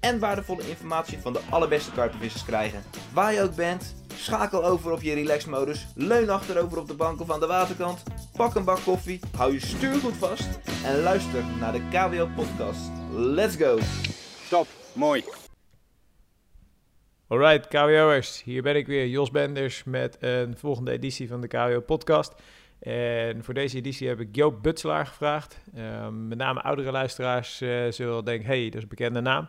en waardevolle informatie van de allerbeste karpenvissers krijgen. Waar je ook bent, schakel over op je relaxmodus, leun achterover op de bank of aan de waterkant, pak een bak koffie, hou je stuur goed vast en luister naar de KWO podcast. Let's go! Top, mooi. Alright, KWO'ers. Hier ben ik weer, Jos Benders, met een volgende editie van de KWO podcast. En voor deze editie heb ik Joop Butselaar gevraagd. Ehm, met name oudere luisteraars eh, zullen wel denken, hey, dat is een bekende naam.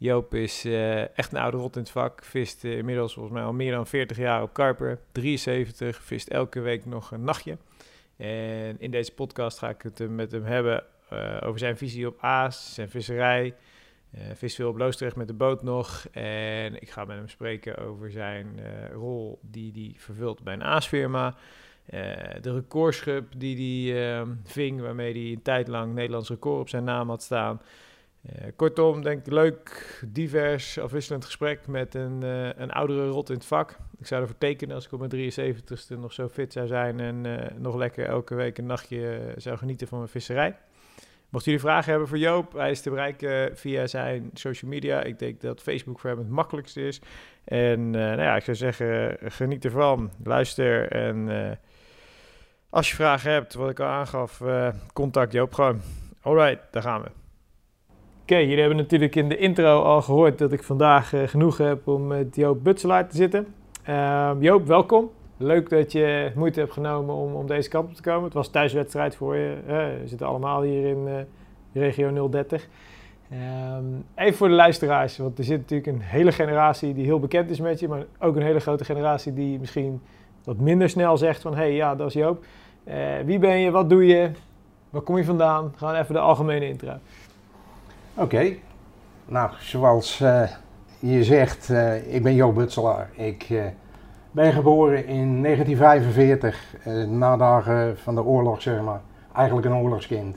Joop is eh, echt een oude rot in het vak. Vist eh, inmiddels volgens mij al meer dan 40 jaar op karper. 73, vist elke week nog een nachtje. En in deze podcast ga ik het met hem hebben eh, over zijn visie op aas, zijn visserij. Uh, vis veel op Loosdrecht met de boot nog. En ik ga met hem spreken over zijn rol die hij vervult bij een aasfirma. De recordschub die hij ving, waarmee hij een tijd lang Nederlands record op zijn naam had staan. Uh, kortom, denk ik leuk, divers, afwisselend gesprek met een, uh, een oudere rot in het vak. Ik zou ervoor tekenen als ik op mijn 73ste nog zo fit zou zijn en uh, nog lekker elke week een nachtje zou genieten van mijn visserij. Mocht jullie vragen hebben voor Joop, hij is te bereiken via zijn social media. Ik denk dat Facebook voor hem het makkelijkste is. En nou ja, ik zou zeggen, geniet ervan, luister en als je vragen hebt, wat ik al aangaf, contact Joop gewoon. Alright, daar gaan we. Oké, okay, jullie hebben natuurlijk in de intro al gehoord dat ik vandaag uh, genoeg heb om met Joop Butselaar te zitten. Uh, Joop, welkom. Leuk dat je moeite hebt genomen om, om deze kant op te komen. Het was thuiswedstrijd voor je. We zitten allemaal hier in uh, regio 030. Um, even voor de luisteraars, want er zit natuurlijk een hele generatie die heel bekend is met je, maar ook een hele grote generatie die misschien wat minder snel zegt van hé, hey, ja, dat is Joop. wie ben je, wat doe je, waar kom je vandaan? Gewoon even de algemene intro. Oké, okay. nou zoals uh, je zegt, uh, ik ben Joop Butselaar. Ik uh, ben geboren in 1945, na dagen van de oorlog zeg maar. Eigenlijk een oorlogskind.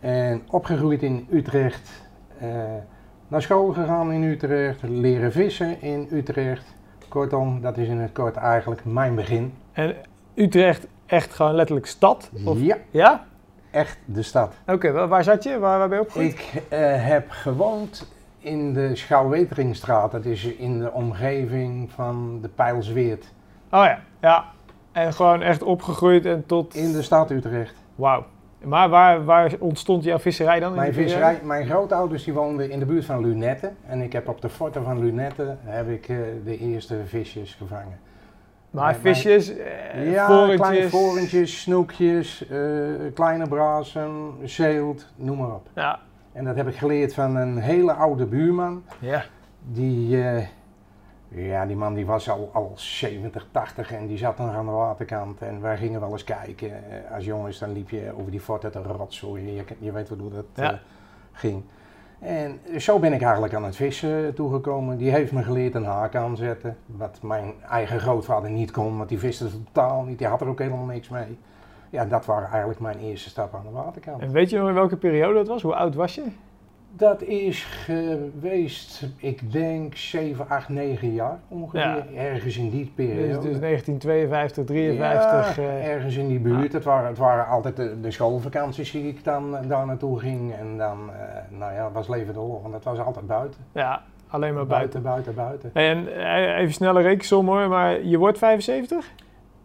En opgegroeid in Utrecht, naar school gegaan in Utrecht, leren vissen in Utrecht. Kortom, dat is in het kort eigenlijk mijn begin. En Utrecht echt gewoon letterlijk stad? Of? Ja. Ja? Echt de stad. Oké, okay, waar zat je? Waar, waar ben je opgegroeid? Ik uh, heb gewoond in de Schouwweteringstraat. Dat is in de omgeving van de Pijlsweert. Oh ja, ja. En gewoon echt opgegroeid en tot... In de stad Utrecht. Wauw. Maar waar, waar ontstond jouw visserij dan? Mijn, visserij, mijn grootouders die woonden in de buurt van Lunette. En ik heb op de forten van Lunette heb ik, uh, de eerste visjes gevangen. Maar visjes, uh, ja, vorentjes. kleine vorentjes, snoekjes, uh, kleine brazen, zeelt, noem maar op. Ja. En dat heb ik geleerd van een hele oude buurman. Ja. Die, uh, ja, die man die was al, al 70, 80 en die zat nog aan de waterkant. En wij gingen wel eens kijken. als jongens dan liep je over die fort uit de rotzooi. Je, je weet wel hoe dat ja. ging. En zo ben ik eigenlijk aan het vissen toegekomen. Die heeft me geleerd een haak aanzetten. Wat mijn eigen grootvader niet kon, want die viste totaal niet. Die had er ook helemaal niks mee. Ja, dat waren eigenlijk mijn eerste stap aan de waterkant. En weet je nog in welke periode dat was? Hoe oud was je? Dat is geweest, ik denk 7, 8, 9 jaar ongeveer. Ja. Ergens in die periode. Dus, dus 1952, 53. Ja, uh, ergens in die buurt. Ah. Het, waren, het waren altijd de, de schoolvakanties die ik dan daar naartoe ging. En dan, uh, nou ja, was leven de. Want dat was altijd buiten. Ja, alleen maar buiten. Buiten, buiten, buiten. En even snelle rekensom hoor, maar je wordt 75?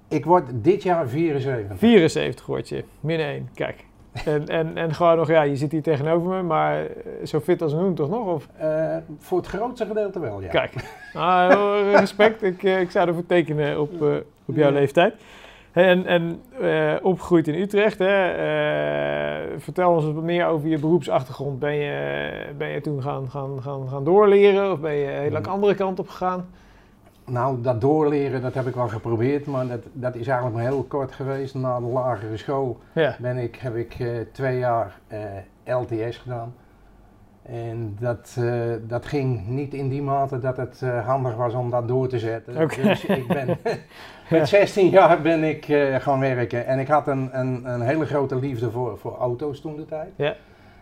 Ik word dit jaar 74. 74 word je, min 1, kijk. En, en, en gewoon nog, ja, je zit hier tegenover me, maar zo fit als een hoen toch nog? Of? Uh, voor het grootste gedeelte wel, ja. Kijk, ah, respect. ik, ik zou ervoor tekenen op, uh, op jouw ja. leeftijd. En, en uh, opgegroeid in Utrecht, hè? vertel ons wat meer over je beroepsachtergrond. Ben je, ben je toen gaan, gaan, gaan, gaan doorleren of ben je een hele andere kant op gegaan? Nou, dat doorleren, dat heb ik wel geprobeerd, maar dat, dat is eigenlijk maar heel kort geweest. Na de lagere school ja. ben ik, heb ik uh, twee jaar uh, LTS gedaan. En dat, eh, dat ging niet in die mate dat het eh, handig was om dat door te zetten. Dus ik ben, met 16 jaar ben ik eh, gaan werken. En ik had een, een, een hele grote liefde voor, voor auto's toen de tijd. Ja.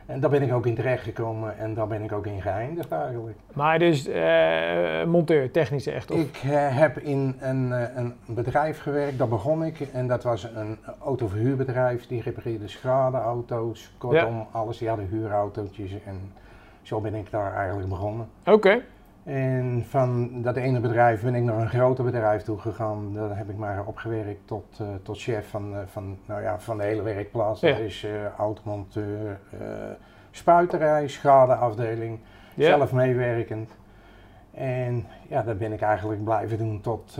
En daar ben ik ook in terecht gekomen en daar ben ik ook in geëindigd eigenlijk. Maar dus eh, monteur, technisch echt? Of? Ik eh, heb in een, eh, een bedrijf gewerkt, daar begon ik. En dat was een autoverhuurbedrijf. Die repareerde schradeauto's. Kortom, alles. Die hadden huurautootjes. En zo ben ik daar eigenlijk begonnen. Oké. En van dat ene bedrijf ben ik naar een groter bedrijf toe gegaan. Daar heb ik maar opgewerkt tot, eh, tot chef van, eh, van, nou ja, van de hele werkplaats. Ja. Dat is eh automonteur, spuiterij, schadeafdeling, Ja. zelf meewerkend. En ja, dat ben ik eigenlijk blijven doen tot,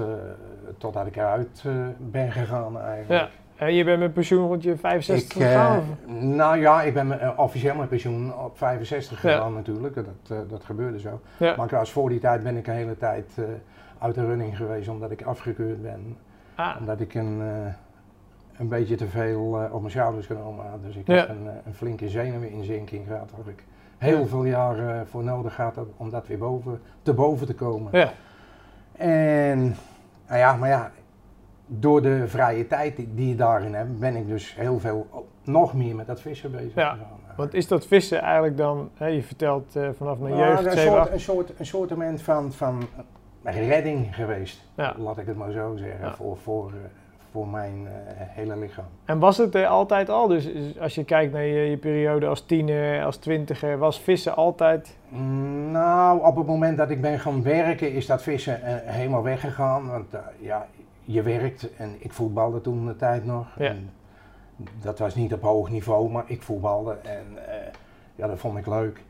totdat ik eruit ben gegaan eigenlijk. Ja. En je bent met pensioen rond je 65 Ik, eh, gegaan? nou ja, ik ben eh, officieel met pensioen op 65 Ja. gegaan natuurlijk. Dat, eh, dat gebeurde zo. Ja. Maar was voor die tijd ben ik een hele tijd uit de running geweest omdat ik afgekeurd ben. Ah, Omdat ik een, een beetje te veel op mijn schouders genomen had. Dus ik Ja. heb een, een flinke zenuweninzinking gehad waar ik heel veel jaren voor nodig had om dat weer boven, te boven te komen. ja. En nou ja, maar ja, door de vrije tijd die, die je daarin hebt, ben ik dus heel veel, o- nog meer met dat vissen bezig Ja, gegaan. Want is dat vissen eigenlijk dan, hè, je vertelt eh, vanaf mijn Ja, jeugd, een, 7, soort, 8. een, soort, een soortement van, van redding geweest, Ja. laat ik het maar zo zeggen, Ja. voor, voor, eh, voor mijn eh, hele lichaam. En was het er altijd al? Dus als je kijkt naar je, je periode als tiener, als twintiger, was vissen altijd... Nou, op het moment dat ik ben gaan werken is dat vissen eh, helemaal weggegaan. Want eh, ja, je werkt en ik voetbalde toen de tijd nog. Ja. En dat was niet op hoog niveau, maar ik voetbalde en eh, ja, dat vond ik leuk.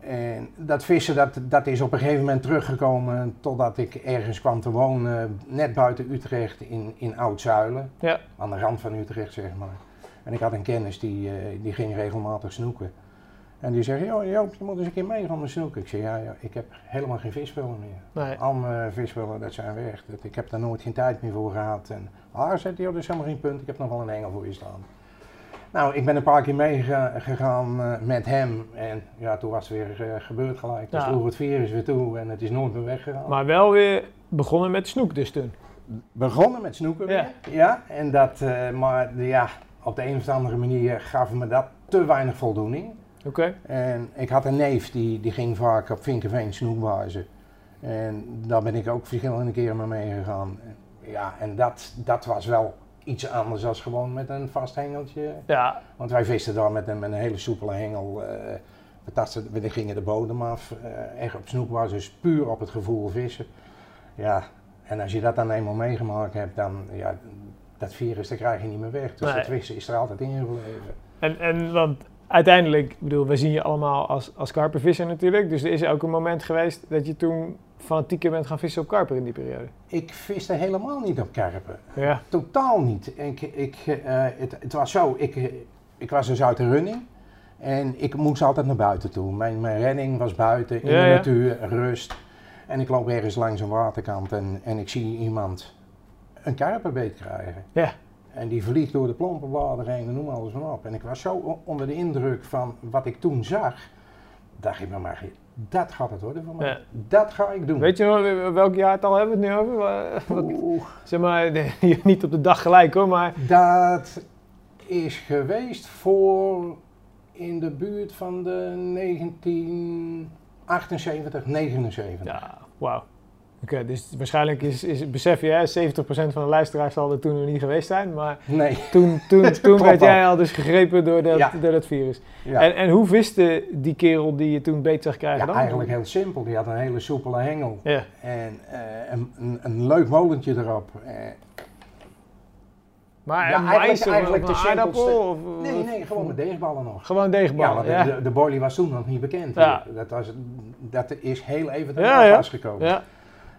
En dat vissen, dat, dat is op een gegeven moment teruggekomen totdat ik ergens kwam te wonen, net buiten Utrecht in, in Oud-Zuilen. Ja. Aan de rand van Utrecht, zeg maar. En ik had een kennis die, eh, die ging regelmatig snoeken. En die zei, joh, Joop, je moet eens een keer mee gaan met snoeken. Ik zei, ja, ja, ik heb helemaal geen visspullen meer. Nee. Al mijn visspullen, dat zijn weg. Dat, ik heb daar nooit geen tijd meer voor gehad. En, ah, zei hij, dat is helemaal geen punt. Ik heb nog wel een engel voor je staan. Nou, ik ben een paar keer meegegaan eh, met hem. En ja, toen was het weer eh, gebeurd gelijk. Toen Ja. sloeg het virus weer toe en het is nooit meer weggegaan. Maar wel weer begonnen met snoek dus toen. begonnen met snoeken Ja. weer. Ja, en dat, eh, maar ja, op de een of andere manier gaf me dat te weinig voldoening. Oké. En ik had een neef die, die ging vaak op Vinkenveen snoekbazen. En daar ben ik ook verschillende keren mee meegegaan. Ja, en dat, dat was wel iets anders dan gewoon met een vast hengeltje. Ja, Want wij visten daar met een, met een hele soepele hengel. eh we, tasten, we gingen de bodem af, eh, echt op snoekbaas, dus puur op het gevoel vissen. Ja, en als je dat dan eenmaal meegemaakt hebt, dan ja, dat virus dat krijg je niet meer weg. Dus Nee. het vissen is er altijd ingebleven. en, en want uiteindelijk, ik bedoel, we zien je allemaal als, als karpervisser natuurlijk. Dus er is ook een moment geweest dat je toen fanatieker bent gaan vissen op karper in die periode. Ik viste helemaal niet op karpen. Ja. Totaal niet. Ik, ik, eh, het, het was zo, ik, ik was dus uit de running. En ik moest altijd naar buiten toe. Mijn, mijn redding was buiten, in Ja, de ja. natuur, rust. En ik loop ergens langs een waterkant en, en ik zie iemand een karpenbeet krijgen. Ja. En die vliegt door de plompe bladeren heen en noem alles maar op. En ik was zo onder de indruk van wat ik toen zag. Dacht ik bij mij, dat gaat het worden voor mij. Ja. Dat ga ik doen. Weet je nog welk jaar het al hebben we het nu over? Wat- Oeh. zeg maar, niet op de dag gelijk hoor, maar Dat is geweest voor in de buurt van de 1978, 79. ja, wauw. Dus waarschijnlijk is, is besef je, hè, 70% van de luisteraars zal er toen nog niet geweest zijn, maar Nee, toen, toen, toen werd jij al dus gegrepen door dat, Ja. door dat virus. ja. En, en hoe viste die kerel die je toen beet zag krijgen ja, dan? eigenlijk heel simpel. Die had een hele soepele hengel Ja, en eh, een, een, een leuk molentje erop. Eh, maar Ja, eigenlijk- eigenlijk de aardappel? nee, nee, gewoon met deegballen nog. Gewoon Ja, deegballen, want ja. de, de, was toen nog niet bekend. Ja. Dat, was, dat is heel even ja. pas gekomen.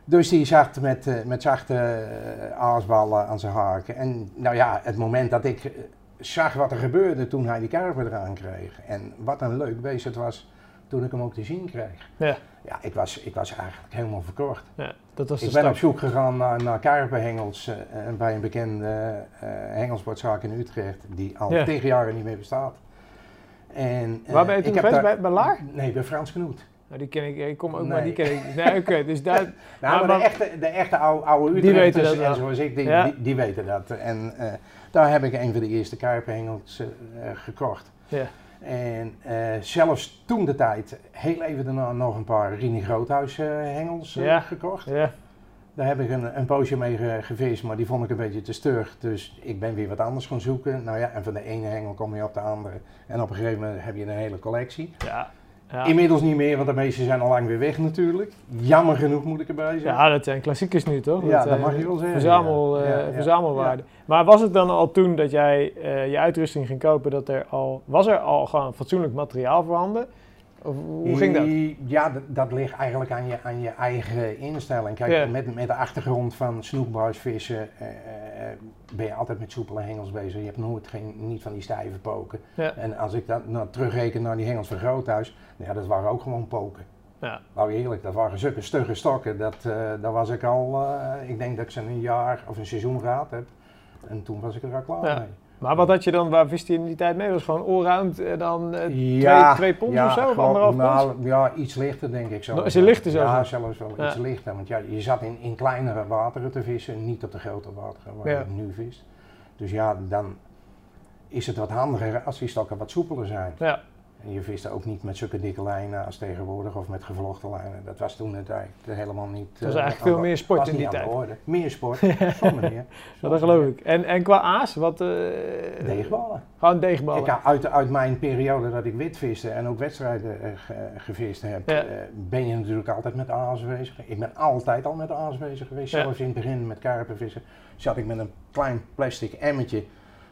Dus die zat met, eh, met zachte eh, aasballen aan zijn haken. En nou ja, het moment dat ik eh, zag wat er gebeurde toen hij die karper eraan kreeg. En wat een leuk beest het was toen ik hem ook te zien kreeg. Ja. Ja, ik was, ik was eigenlijk helemaal verkocht. ja, dat was de Ik ben stap. op zoek gegaan naar, naar karperhengels eh, bij een bekende eh hengelsportzaak in Utrecht. Die al Ja. tegen jaren niet meer bestaat. En, Waar ben je toen geweest? daar- Bij, bij Laar? Nee, bij Frans Knoet. Nou, die ken ik, ik kom ook, maar die ken ik. Nee, oké, dus daar... Nou, Maar- de echte, de echte oude, oude Die weten dat en zoals ik, die, Ja. die, die weten dat. En eh, daar heb ik een van de eerste kuiphengels eh, gekocht. Ja. En eh, zelfs toen de tijd, heel even daarna, nog een paar Rini Groothuis hengels Ja. gekocht. Ja, Daar heb ik een, een poosje mee ge- gevist, maar die vond ik een beetje te stug. Dus ik ben weer wat anders gaan zoeken. Nou ja, en van de ene hengel kom je op de andere. En op een gegeven moment heb je een hele collectie. ja. Ja. Inmiddels niet meer, want de meeste zijn al lang weer weg natuurlijk. Jammer genoeg moet ik erbij zeggen. Ja, dat zijn klassiekers nu, toch? Ja, dat eh, mag je wel zeggen, Verzamel, ja. eh, Ja. Verzamelwaarde. Maar was het dan al toen dat jij eh, je uitrusting ging kopen, dat er al, was er al gewoon fatsoenlijk materiaal voorhanden? Of hoe ging dat? Ja, dat, dat ligt eigenlijk aan je, aan je eigen instelling. Kijk, met, met de achtergrond van snoekbuisvissen eh, eh, ben je altijd met soepele hengels bezig. Je hebt nooit geen, niet van die stijve poken. Ja. En als ik dat nou, terugreken naar die hengels van Groothuis, ja, dat waren ook gewoon poken. Ja. Nou eerlijk, dat waren zulke stugge stokken. Dat, eh daar was ik al, eh, ik denk dat ik ze een jaar of een seizoen gehad heb. En toen was ik er al klaar Ja. mee. Maar wat had je dan, waar wist je in die tijd mee? Was gewoon allround en dan eh, Ja, twee, twee pond ja, of zo? Of anderhalf pond? nou, Ja, iets lichter denk ik zo. Nog- is het lichter zelfs Ja, zelfs wel Ja. iets lichter. Want ja, je zat in, in kleinere wateren te vissen, niet op de grote wateren waar je nu vist. Dus ja, dan is het wat handiger als die stokken wat soepeler zijn. Ja, je viste ook niet met zulke dikke lijnen als tegenwoordig of met gevlochten lijnen. Dat was toen de tijd helemaal niet... het was eh, eigenlijk veel meer sport was in die tijd. Meer sport, zonder meer. Dat geloof ik. En, en qua aas, wat... eh, Deegballen. Gewoon deegballen. Ik, uit, uit mijn periode dat ik witviste en ook wedstrijden ge- gevist heb, Ja. ben je natuurlijk altijd met aas bezig. Ik ben altijd al met aas bezig geweest. Ja. Zelfs in het begin met karpenvissen zat ik met een klein plastic emmetje,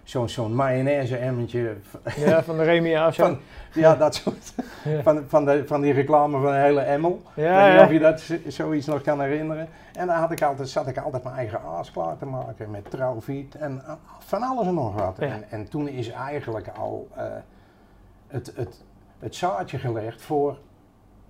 zo'n zo'n mayonaise emmetje. Ja, van de Remia of zo. Van, ja, dat soort. Ja. Van, van, de, van die reclame van een hele emmel. Ja, ik weet niet ja. of je dat zoiets nog kan herinneren. En daar had ik altijd, zat ik altijd mijn eigen aas klaar te maken met trouwviet en van alles en nog wat. En, en toen is eigenlijk al eh, het, het, het zaadje gelegd voor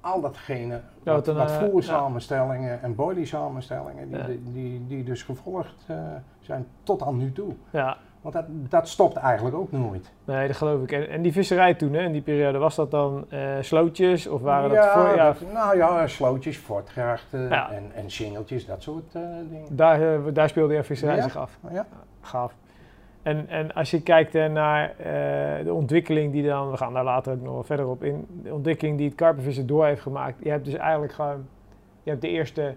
al datgene wat, wat eh, voersamenstellingen en boilie samenstellingen die, Ja. die, die, die dus gevolgd eh, zijn tot aan nu toe. Ja, Want dat, dat stopt eigenlijk ook nooit. nee, dat geloof ik. En, en die visserij toen, hè, in die periode, was dat dan eh, slootjes of waren dat voor... Ja, dat- nou ja, slootjes, fortgrachten Ja. en, en singeltjes, dat soort eh, dingen. daar, eh, daar speelde je visserij Ja. zich af. Ja. Gaaf. En, en als je kijkt naar de ontwikkeling die dan, we gaan daar later ook nog wel verder op in, de ontwikkeling die het karpenvissen door heeft gemaakt. Je hebt dus eigenlijk gewoon, je hebt de eerste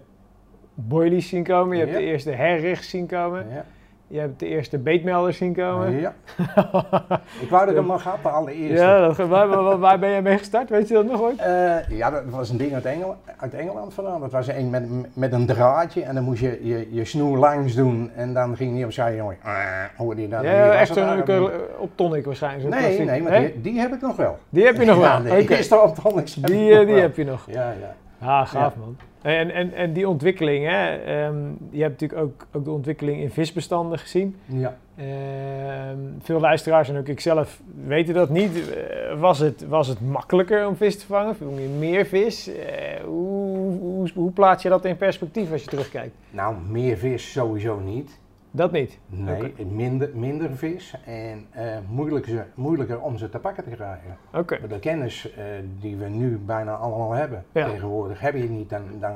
boilies zien komen, je hebt de eerste herrichts zien komen, Ja. Je hebt de eerste beetmelders zien komen. Ja. Ik wou dat ik hem nog had, de allereerste. Ja, dat, waar, waar, waar ben jij mee gestart? Weet je dat nog ooit? Eh, ja, dat was een ding uit, Engel, uit Engeland vandaan. Dat was een met, met een draadje en dan moest je je, je snoer langs doen en dan ging die opzij, jongen. Ah, hoorde je dat? Ja, was echt zo'n uh, op tonic waarschijnlijk. Nee, klassiek. nee, maar die, die heb ik nog wel. Die heb je nog wel? Ja, de Oké. eerste optonics heb ik Die, nog eh, die heb je nog. Ja, ja. Ah, gaaf man. En, en, en die ontwikkeling, hè, ehm, je hebt natuurlijk ook, ook de ontwikkeling in visbestanden gezien. ja. Ehm, veel luisteraars en ook ik zelf weten dat niet. Eh, was, het, was het makkelijker om vis te vangen? Vang je meer vis? Eh, hoe, hoe, hoe plaats je dat in perspectief als je terugkijkt? Nou, meer vis sowieso niet. Dat niet. Nee, minder, minder vis en eh, moeilijker, moeilijker om ze te pakken te krijgen. Oké. De kennis eh, die we nu bijna allemaal hebben Ja. tegenwoordig, heb je niet, dan, dan,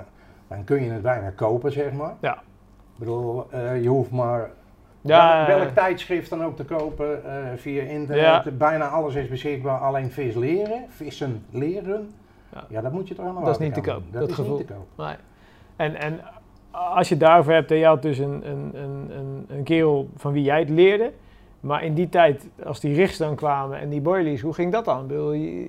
dan kun je het bijna kopen, zeg maar. Ja. Ik bedoel, eh, je hoeft maar Ja, welk, welk tijdschrift dan ook te kopen via internet. Ja. Bijna alles is beschikbaar, alleen vis leren, vissen leren. Ja. Dat moet je toch allemaal Dat is niet te koop, Dat, is gevoel. niet te koop. Nee. En, en als je het daarover hebt, je had dus een, een, een, een, een kerel van wie jij het leerde. Maar in die tijd, als die richts dan kwamen en die boilies, hoe ging dat dan? Bedoel, Je,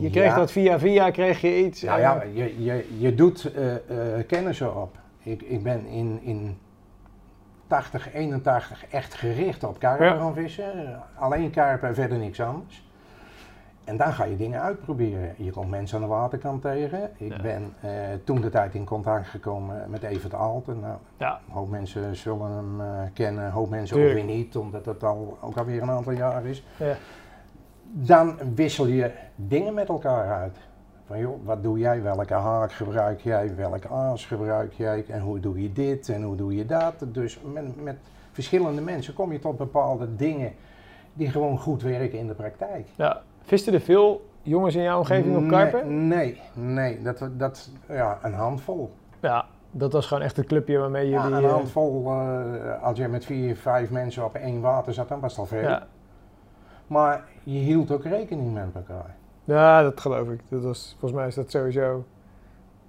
je kreeg Ja. dat via via, kreeg je iets. Nou ja, je, je, je doet eh, eh, kennis erop. Ik, ik ben in, in 80, 81 echt gericht op karpen Ja. gaan vissen. Alleen karpen en verder niks anders. En dan ga je dingen uitproberen. Je komt mensen aan de waterkant tegen. Ik Ja. ben eh, toen de tijd in contact gekomen met Evert Alten. Nou, Ja. een hoop mensen zullen hem eh, kennen, een hoop mensen Tuurlijk. ook weer niet, omdat het al, ook alweer een aantal jaar is. Ja. Dan wissel je dingen met elkaar uit. Van joh, wat doe jij? Welke haak gebruik jij? Welke aas gebruik jij? En hoe doe je dit? En hoe doe je dat? Dus met, met verschillende mensen kom je tot bepaalde dingen die gewoon goed werken in de praktijk. Ja, Visten er veel jongens in jouw omgeving op karpen? Nee, nee, dat, dat, ja, een handvol. Ja, dat was gewoon echt het clubje waarmee Ja, jullie... een eh, handvol, eh, als je met vier, vijf mensen op één water zat, dan was het al veel. ja. Maar je hield ook rekening met elkaar. ja, dat geloof ik. Dat was, volgens mij is dat sowieso...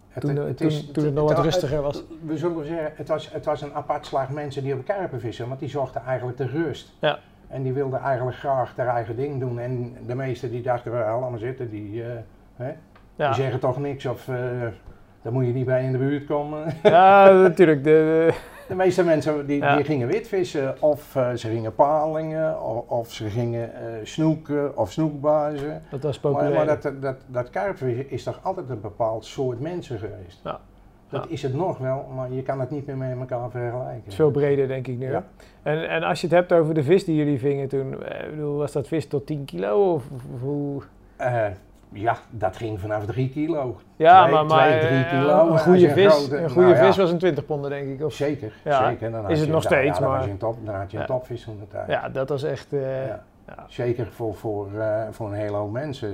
Het, Toen, toen- toen het nog wat rustiger was. We zullen zeggen, het was, het was een apart slag mensen die op karpen vissen, want die zochten eigenlijk de rust. Ja. En die wilden eigenlijk graag their eigen ding doen. En de meesten die dachten, wel, laat maar zitten, die, eh, hè, die zeggen toch niks of eh daar moet je niet bij in de buurt komen. ja natuurlijk. De, de- meeste mensen die, Ja. die gingen witvissen of eh, ze gingen palingen of, of ze gingen snoeken of snoekbazen. dat was Maar, populair. maar dat, dat, dat karpvissen is toch altijd een bepaald soort mensen geweest. Ja. Dat is het nog wel, maar je kan het niet meer met elkaar vergelijken. Het is veel breder, denk ik nu. Ja. En, en als je het hebt over de vis die jullie vingen toen, eh, bedoel, was dat vis tot 10 kilo? Of, of hoe? Eh, ja, dat ging vanaf 3 kilo. Ja, Twee- maar, maar twee, eh, kilo. een goede een vis, grote- een goede nou ja. vis was een 20 ponden, denk ik. Of, Zeker, Ja. zeker. Dan Is het nog ja, steeds, dan maar- was je een top, dan had je een topvis van de tijd. ja, dat was echt... Zeker voor, voor, voor een hele hoop mensen.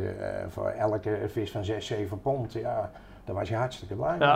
voor elke vis van 6, 7 pond, ja, daar was je hartstikke blij mee.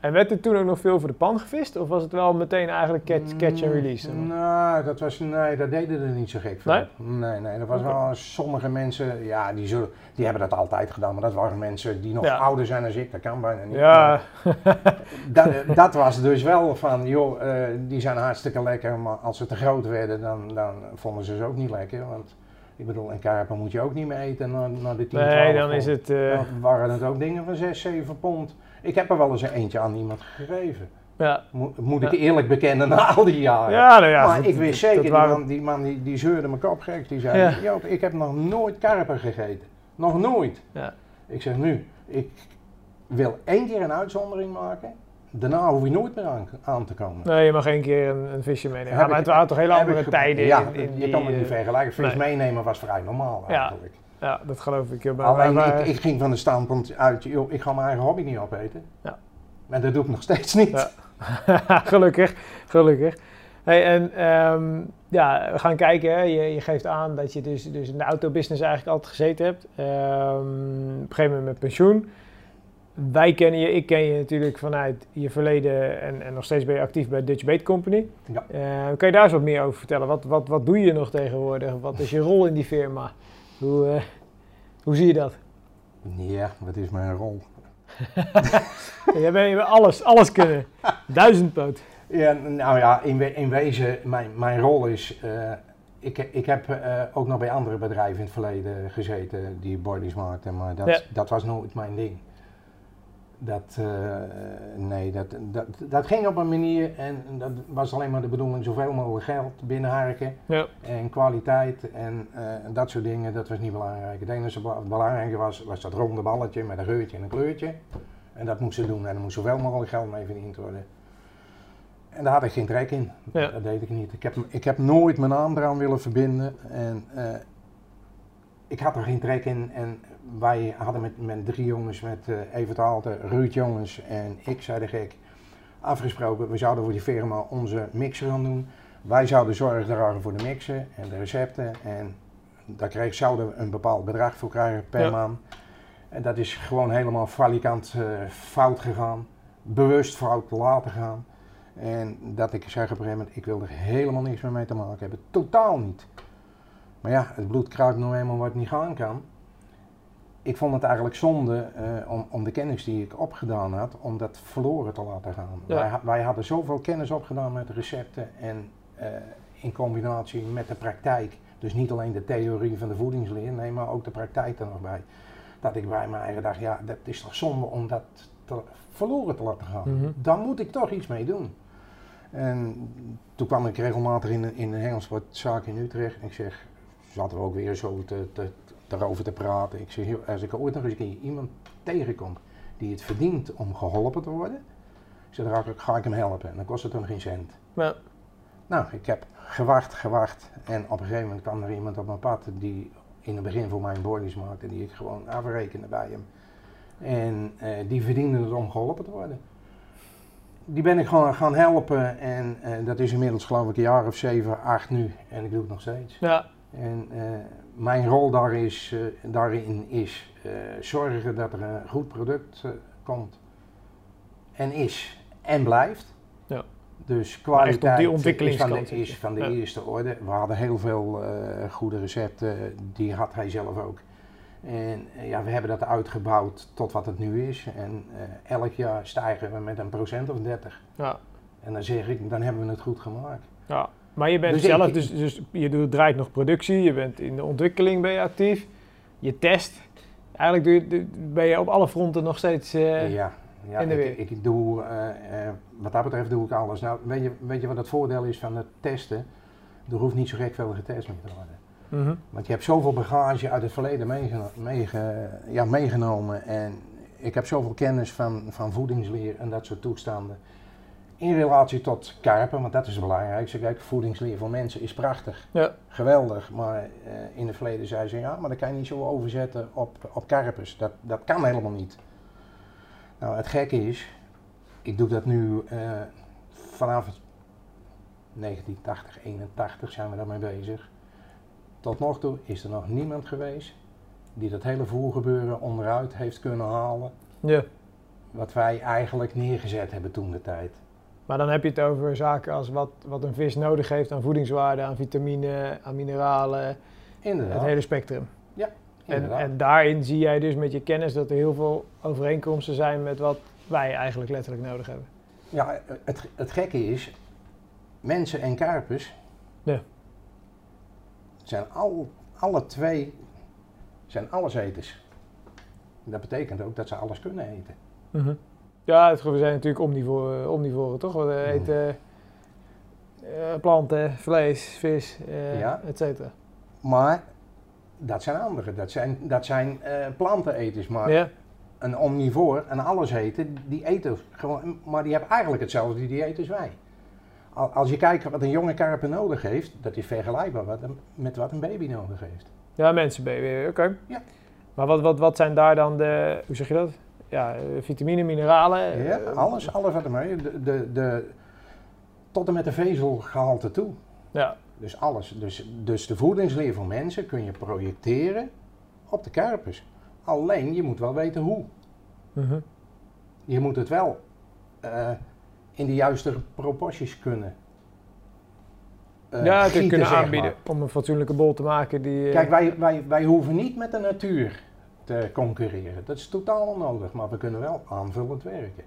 En werd er toen ook nog veel voor de pan gevist? Of was het wel meteen eigenlijk catch, catch and release? Mm, Nou, dat was, nee, dat deden er niet zo gek van. Nee? Nee, nee, dat was wel sommige mensen, ja, die, zullen, die hebben dat altijd gedaan, maar dat waren mensen die nog Ja. ouder zijn dan ik, dat kan bijna niet. Ja, Dat, dat was dus wel van, joh, eh, die zijn hartstikke lekker, maar als ze te groot werden, dan, dan vonden ze ze ook niet lekker. Want ik bedoel, een karper moet je ook niet meer eten na, na de 10, 12 nee, dan pond. is het... eh, Dan waren het ook dingen van 6, 7 pond. Ik heb er wel eens een eentje aan iemand gegeven. ja. Mo- moet ik Ja. eerlijk bekennen na al die jaren. Ja, nou ja. maar ik wist zeker, dat die waren- man, die, man die, die zeurde me kop gek. Die zei, Ja. Joop, ik heb nog nooit karper gegeten. Nog nooit. Ja. Ik zeg nu, ik wil één keer een uitzondering maken. Daarna hoef je nooit meer aan, aan te komen. Nee, je mag één keer een, een visje meenemen. Ja, maar het waren toch hele Heb andere tijden Ja, in, in je die, kan het niet eh, vergelijken. Vis nee. meenemen was vrij normaal Ja. eigenlijk. Ja, dat geloof ik. Maar- Alleen ik, ik ging van de standpunt uit, joh, ik ga mijn eigen hobby niet opeten. Ja. Maar dat doe ik nog steeds niet. Ja. gelukkig, gelukkig. Hey, en ehm, ja, we gaan kijken. Hè. Je, je geeft aan dat je dus, dus in de autobusiness eigenlijk altijd gezeten hebt. Ehm, op een gegeven moment met pensioen. Wij kennen je, ik ken je natuurlijk vanuit je verleden en, en nog steeds ben je actief bij Dutch Bait Company. Ja. Eh, kan je daar eens wat meer over vertellen? Wat, wat, wat doe je nog tegenwoordig? Wat is je rol in die firma? Hoe, eh, hoe zie je dat? Ja, wat is mijn rol? Jij bent alles, alles kunnen. Duizendpoot. Ja, nou ja, in, we- in wezen, mijn, mijn rol is. eh, ik, ik heb eh, ook nog bij andere bedrijven in het verleden gezeten die bodies maakten, maar dat, Ja. dat was nooit mijn ding. Dat, eh, nee, dat, dat, dat ging op een manier en dat was alleen maar de bedoeling zoveel mogelijk geld binnenharken Ja. en kwaliteit en eh, dat soort dingen, dat was niet belangrijk. Het enige wat belangrijk was, was dat ronde balletje met een geurtje en een kleurtje. En dat moest ze doen en er moest zoveel mogelijk geld mee verdiend worden. En daar had ik geen trek in. Ja. Dat deed ik niet. Ik heb, ik heb nooit mijn naam eraan willen verbinden. En eh, ik had er geen trek in. En wij hadden met, met drie jongens, met eh Evert Aalten, Ruud Jongens en ik, zei de gek, afgesproken. We zouden voor die firma onze mixer gaan doen. Wij zouden zorg dragen voor de mixen en de recepten. En daar kreeg, zouden we een bepaald bedrag voor krijgen per Ja. maand. En dat is gewoon helemaal falikant eh, fout gegaan. Bewust fout laten gaan. En dat ik zeg op een gegeven moment, ik wil er helemaal niks meer mee te maken hebben. Totaal niet. Maar ja, het bloed kruipt nou eenmaal wat niet gaan kan. Ik vond het eigenlijk zonde eh, om, om de kennis die ik opgedaan had, om dat verloren te laten gaan. Ja. Wij, wij hadden zoveel kennis opgedaan met recepten en eh, in combinatie met de praktijk. Dus niet alleen de theorie van de voedingsleer, nee, maar ook de praktijk er nog bij. Dat ik bij mijn eigen dacht, ja, dat is toch zonde om dat te, verloren te laten gaan. Mhm. Daar moet ik toch iets mee doen. En toen kwam ik regelmatig in, een- in een Hengelsportzaak in Utrecht. En ik zeg, zaten we ook weer zo te, te, daarover te praten. Ik zeg, als ik ooit nog eens een keer iemand tegenkom die het verdient om geholpen te worden, zeg, dan ga ik, ga ik hem helpen. En dan kost het hem geen cent. Ja. Nou, ik heb gewacht, gewacht. En op een gegeven moment kwam er iemand op mijn pad die in het begin voor mijn bodies maakte, die ik gewoon afrekende bij hem. En eh, die verdiende het om geholpen te worden. Die ben ik gewoon gaan helpen en eh, dat is inmiddels geloof ik een jaar of zeven, acht nu. En ik doe het nog steeds. Ja. En eh, mijn rol daar is, eh, daarin is eh, zorgen dat er een goed product eh, komt. En is. En blijft. Ja. Dus kwaliteit die is van de, ontwikkelingskant is van de Ja. eerste orde. We hadden heel veel goede recepten, die had hij zelf ook. En ja, we hebben dat uitgebouwd tot wat het nu is. En elk jaar stijgen we met een procent of 30. Ja. En dan zeg ik, dan hebben we het goed gemaakt. Ja, maar je bent Dus zelf, ik- dus, dus je doet, draait nog productie, je bent in de ontwikkeling ben je actief, je test. Eigenlijk doe je, ben je op alle fronten nog steeds... eh, ja, ja in de ik, weer. ik doe, eh, eh, wat dat betreft doe ik alles. Nou, weet je, weet je wat het voordeel is van het testen? Er hoeft niet zo gek veel getest meer te worden. mhm. Want je hebt zoveel bagage uit het verleden meegeno- meege- ja, meegenomen. En ik heb zoveel kennis van, van voedingsleer en dat soort toestanden. In relatie tot karpen, want dat is het belangrijkste. Kijk, voedingsleer voor mensen is prachtig. Ja. Geweldig. Maar eh, in het verleden zei ze, ja, maar dat kan je niet zo overzetten op, op karpers. Dat, dat kan helemaal niet. Nou, het gekke is, ik doe dat nu eh, vanaf 1980, 81 zijn we daarmee bezig. Tot nog toe is er nog niemand geweest die dat hele voergebeuren onderuit heeft kunnen halen. ja. Wat wij eigenlijk neergezet hebben toen de tijd. Maar dan heb je het over zaken als wat, wat een vis nodig heeft aan voedingswaarde, aan vitamine, aan mineralen, Inderdaad. het hele spectrum. En, inderdaad. en daarin zie jij dus met je kennis dat er heel veel overeenkomsten zijn met wat wij eigenlijk letterlijk nodig hebben. Ja, het, het gekke is, mensen en karpers Ja. zijn al, alle twee zijn alleseters. Dat betekent ook dat ze alles kunnen eten. Ja, het, we zijn natuurlijk omnivoren, omnivoren toch? We eten eh, planten, vlees, vis, eh Ja. et cetera. Maar dat zijn anderen, dat zijn, dat zijn eh, planteneters. Maar Ja, een omnivoor, een alleseter, die eten gewoon, maar die hebben eigenlijk hetzelfde dieet als wij. Al- Als je kijkt wat een jonge karper nodig heeft, dat is vergelijkbaar wat een- met wat een baby nodig heeft. ja mensenbaby, oké. Ja. Maar wat, wat, wat zijn daar dan de, hoe zeg je dat? Ja, eh, vitamine, mineralen? Ja, eh, alles, alles wat ermee, de, de, de, tot en met de vezelgehalte toe. Ja, Dus alles. Dus, dus de voedingsleer voor mensen kun je projecteren op de karpers. Alleen, je moet wel weten hoe. mhm. Je moet het wel eh, in de juiste proporties kunnen. eh, ja, te gieten, kunnen aanbieden om een fatsoenlijke bol te maken die... Kijk, wij, wij, wij hoeven niet met de natuur te concurreren. Dat is totaal onnodig, maar we kunnen wel aanvullend werken.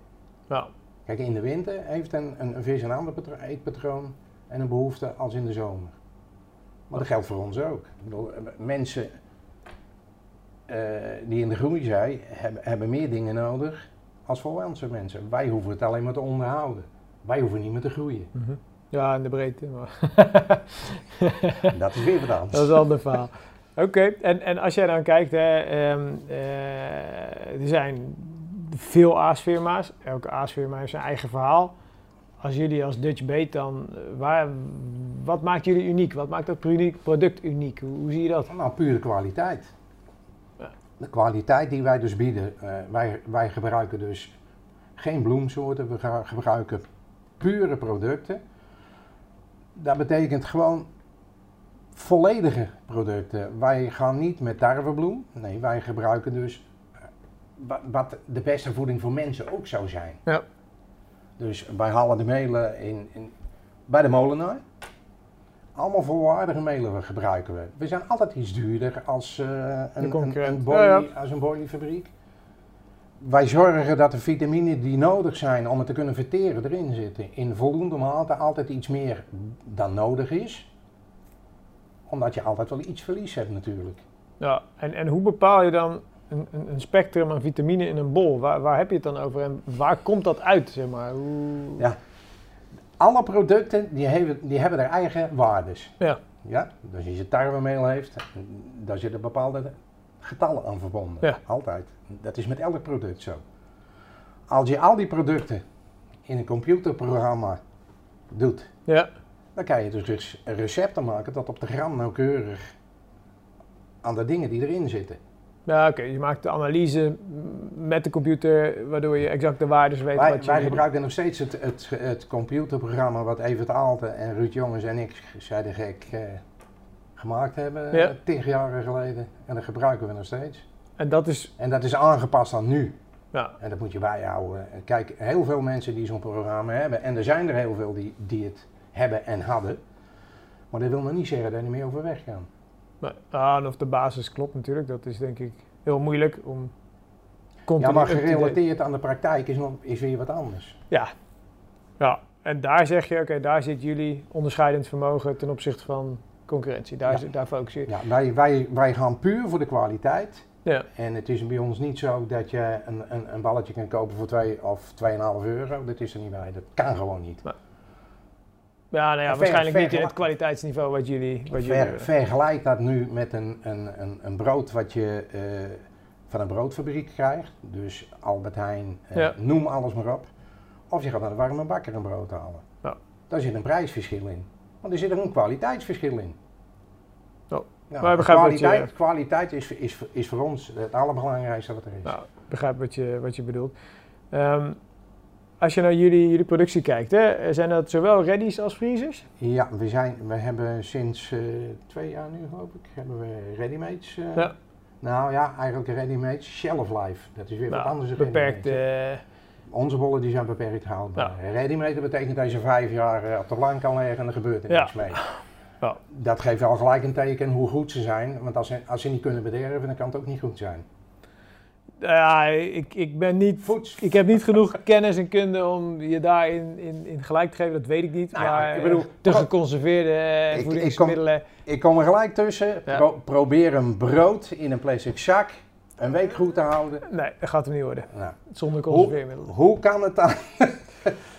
Ja, Kijk, in de winter heeft een, een, een vis een ander patro- eetpatroon en een behoefte als in de zomer. Maar dat geldt voor ons ook. Ik bedoel, eh, mensen eh, die in de groei zijn, hebben, hebben meer dingen nodig als volwassen mensen. Wij hoeven het alleen maar te onderhouden. Wij hoeven niet meer te groeien. mhm. ja in de breedte. Maar Dat is weer wat anders. Dat is een ander verhaal. Oké, en, en als jij dan kijkt, hè, ehm, eh, er zijn veel aasfirma's. Elke aasfirma heeft zijn eigen verhaal. Als jullie als Dutch Bait dan, eh, waar, wat maakt jullie uniek? Wat maakt dat product uniek? Hoe, hoe zie je dat? Nou, pure kwaliteit. Ja. De kwaliteit die wij dus bieden, eh, wij, wij gebruiken dus geen bloemsoorten, we gebruiken pure producten. Dat betekent gewoon volledige producten. Wij gaan niet met tarwebloem, nee, wij gebruiken dus eh, wat, de beste voeding voor mensen ook zou zijn. Ja. Dus wij halen de melen in, in, bij de molenaar. Allemaal volwaardige melen gebruiken we. We zijn altijd iets duurder als, eh, een, een, een, Ja, als een. Wij zorgen dat de vitamine die nodig zijn om het te kunnen verteren erin zitten. In voldoende mate altijd iets meer dan nodig is. Omdat je altijd wel iets verlies hebt natuurlijk. Ja, en, en hoe bepaal je dan een, een, spectrum aan vitamine in een bol? Waar, waar heb je het dan over en waar komt dat uit, zeg maar? Hoe... Ja. Alle producten die hebben, die hebben er eigen waardes. Ja. Ja, dus als je tarwemeel heeft, daar zitten bepaalde getallen aan verbonden. Ja. Altijd. Dat is met elk product zo. Als je al die producten in een computerprogramma doet, Ja, dan kan je dus res- recepten maken tot op de gram nauwkeurig aan de dingen die erin zitten. ja oké. Je maakt de analyse met de computer, waardoor je exact de waardes weet Wij, wat je... wij gebruiken nog steeds het, het, het computerprogramma wat Evert Aalten en Ruud Jongens en ik, zeiden gek, eh, gemaakt hebben, Ja. eh, tig jaar geleden. En dat gebruiken we nog steeds. En dat is, En dat is aangepast aan nu. ja, En dat moet je bijhouden. En Kijk, heel veel mensen die zo'n programma hebben, en er zijn er heel veel die, die het hebben en hadden. Maar dat wil nog niet zeggen dat je niet meer overweg kan. maar, ah, en of de basis klopt natuurlijk, dat is denk ik heel moeilijk om Ja, maar gerelateerd aan de praktijk is, nog, is weer wat anders. Ja. ja, en daar zeg je, oké, daar zit jullie onderscheidend vermogen ten opzichte van concurrentie. Daar, Ja. zit- daar focus je. Ja, wij, wij, wij gaan puur voor de kwaliteit. Ja. En het is bij ons niet zo dat je een, een, een balletje kan kopen voor 2 of 2,5 euro. Dat is er niet bij. Dat kan gewoon niet. Ja, nou ja, waarschijnlijk niet in het kwaliteitsniveau wat jullie, wat jullie Ver, hebben. vergelijk dat nu met een, een, een, een brood wat je eh, van een broodfabriek krijgt. Dus Albert Heijn, eh, Ja. noem alles maar op. Of je gaat naar de warme bakker een brood halen. Ja. Daar zit een prijsverschil in. Want er zit ook een kwaliteitsverschil in. Maar wat je- kwaliteit, kwaliteit is, is, is voor ons het allerbelangrijkste wat er is. Nou, ik begrijp wat je, wat je bedoelt. Ehm, als je naar jullie, jullie productie kijkt, hè, zijn dat zowel ready's als freezers? Ja, we, zijn, we hebben sinds eh, twee jaar nu geloof ik, hebben we readymates. eh, Ja. Nou ja, eigenlijk readymates shelf life. Dat is weer wat Nou, anders dan beperkt. readymates. eh, Onze bollen die zijn beperkt houdbaar. Readymate dat betekent dat je vijf jaar op de plank kan leggen en er gebeurt er Ja. niks mee. Ja. Dat geeft al gelijk een teken hoe goed ze zijn. Want als ze, als ze niet kunnen bederven, dan kan het ook niet goed zijn. Ja, ik, ik ben niet. Ik heb niet genoeg kennis en kunde om je daarin in, in gelijk te geven, dat weet ik niet. Nou maar ik bedoel- eh, te geconserveerde eh, Ik- ik voedingsmiddelen. Ik kom er gelijk tussen. Ja. Pro- probeer een brood in een plastic zak een week goed te houden. Nee, dat gaat hem niet worden. Nou, Zonder conserveermiddelen. hoe kan het dan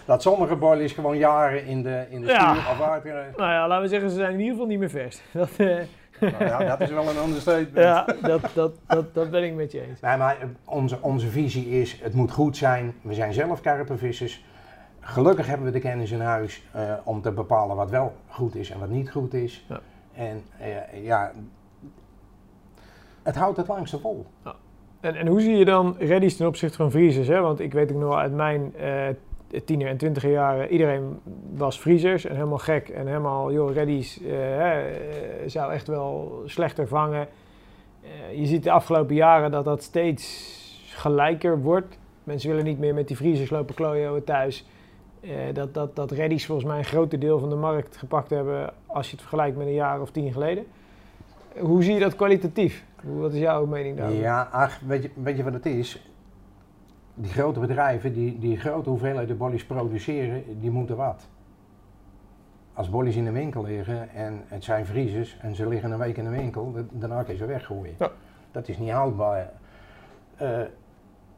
dat sommige boilies gewoon jaren in de, in de Ja. stuur. Nou ja, laten we zeggen, ze zijn in ieder geval niet meer vers. Dat, eh, Nou ja, dat is wel een understatement. ja, dat, dat, dat, dat ben ik met je eens. Nee, maar onze, onze visie is, het moet goed zijn. We zijn zelf karpenvissers. Gelukkig hebben we de kennis in huis eh, om te bepalen wat wel goed is en wat niet goed is. Ja. En eh, ja, het houdt het langste vol. En, en hoe zie je dan ready's ten opzichte van vriezers? Hè? Want ik weet ook nog wel uit mijn eh tiener en twintiger jaren, iedereen was vriezers en helemaal gek. En helemaal, joh, ready's eh, eh, zou echt wel slechter vangen. Eh, je ziet de afgelopen jaren dat dat steeds gelijker wordt. Mensen willen niet meer met die vriezers lopen klooien thuis. Dat, dat, dat ready's volgens mij een groter deel van de markt gepakt hebben als je het vergelijkt met een jaar of tien geleden. Hoe zie je dat kwalitatief? Wat is jouw mening daarover? Ja, ach, weet je, weet je wat het is? Die grote bedrijven die, die grote hoeveelheden bollies produceren, die moeten wat. Als bollies in de winkel liggen en het zijn vriezers en ze liggen een week in de winkel, da- daarna kun je ze weggooien. Ja. Dat is niet houdbaar. Eh,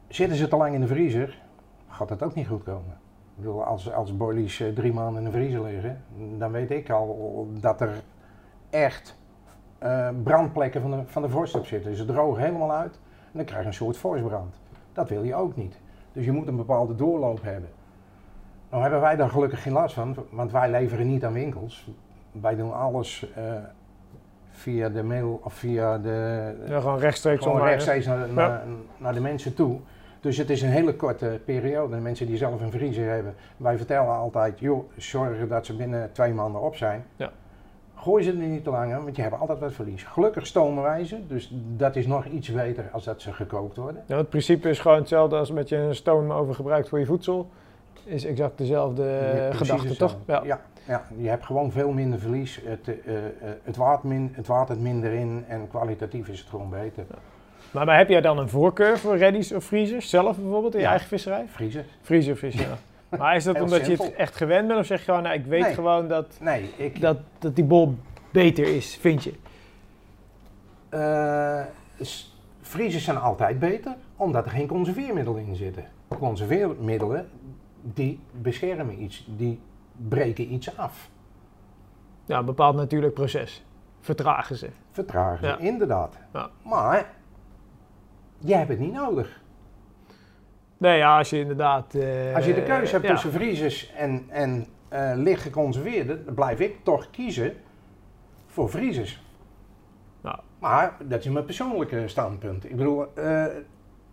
zitten ze te lang in de vriezer, gaat dat ook niet goed komen. Ik bedoel, als, als bollies eh, drie maanden in de vriezer liggen, dan weet ik al dat er echt eh, brandplekken van de, van de vorst op zitten. Ze drogen helemaal uit en dan krijg je een soort vorstbrand. Dat wil je ook niet. Dus je moet een bepaalde doorloop hebben. Nou hebben wij daar gelukkig geen last van, want wij leveren niet aan winkels. Wij doen alles eh, via de mail of via de, Ja, gewoon rechtstreeks gewoon online. rechtstreeks naar, naar, naar de mensen toe. Dus het is een hele korte periode. De mensen die zelf een vriezer hebben, wij vertellen altijd, joh, zorg dat ze binnen twee maanden op zijn. Ja. Gooi ze er niet te lang aan, want je hebt altijd wat verlies. Gelukkig stomen wij ze, dus dat is nog iets beter als dat ze gekookt worden. Ja, het principe is gewoon hetzelfde als met je een stoomoven gebruikt voor je voedsel. Is exact dezelfde Ja, eh, gedachte, toch? Ja. Ja, ja, je hebt gewoon veel minder verlies. Het, eh, het, waard min, het minder in en kwalitatief is het gewoon beter. Maar, maar heb jij dan een voorkeur voor ready's of freezers? Zelf bijvoorbeeld in je eigen visserij? Vriezer? Freezer vis, ja. Maar is dat Heel omdat je het echt gewend bent? Of zeg je gewoon, nou, ik weet Nee. gewoon dat, Nee, ik, dat, dat die bol beter is, vind je? Vriezers zijn altijd beter, omdat er geen conserveermiddelen in zitten. Conserveermiddelen, die beschermen iets, die breken iets af. Ja, een bepaald natuurlijk proces. Vertragen ze. Vertragen, Ja. inderdaad. Ja. Maar, jij hebt het niet nodig. Nee, ja, als je inderdaad... eh, Als je de keuze hebt ja. tussen vriezers en, en eh, licht geconserveerde, dan blijf ik toch kiezen voor vriezers. Nou. Maar dat is mijn persoonlijke standpunt. Ik bedoel, eh,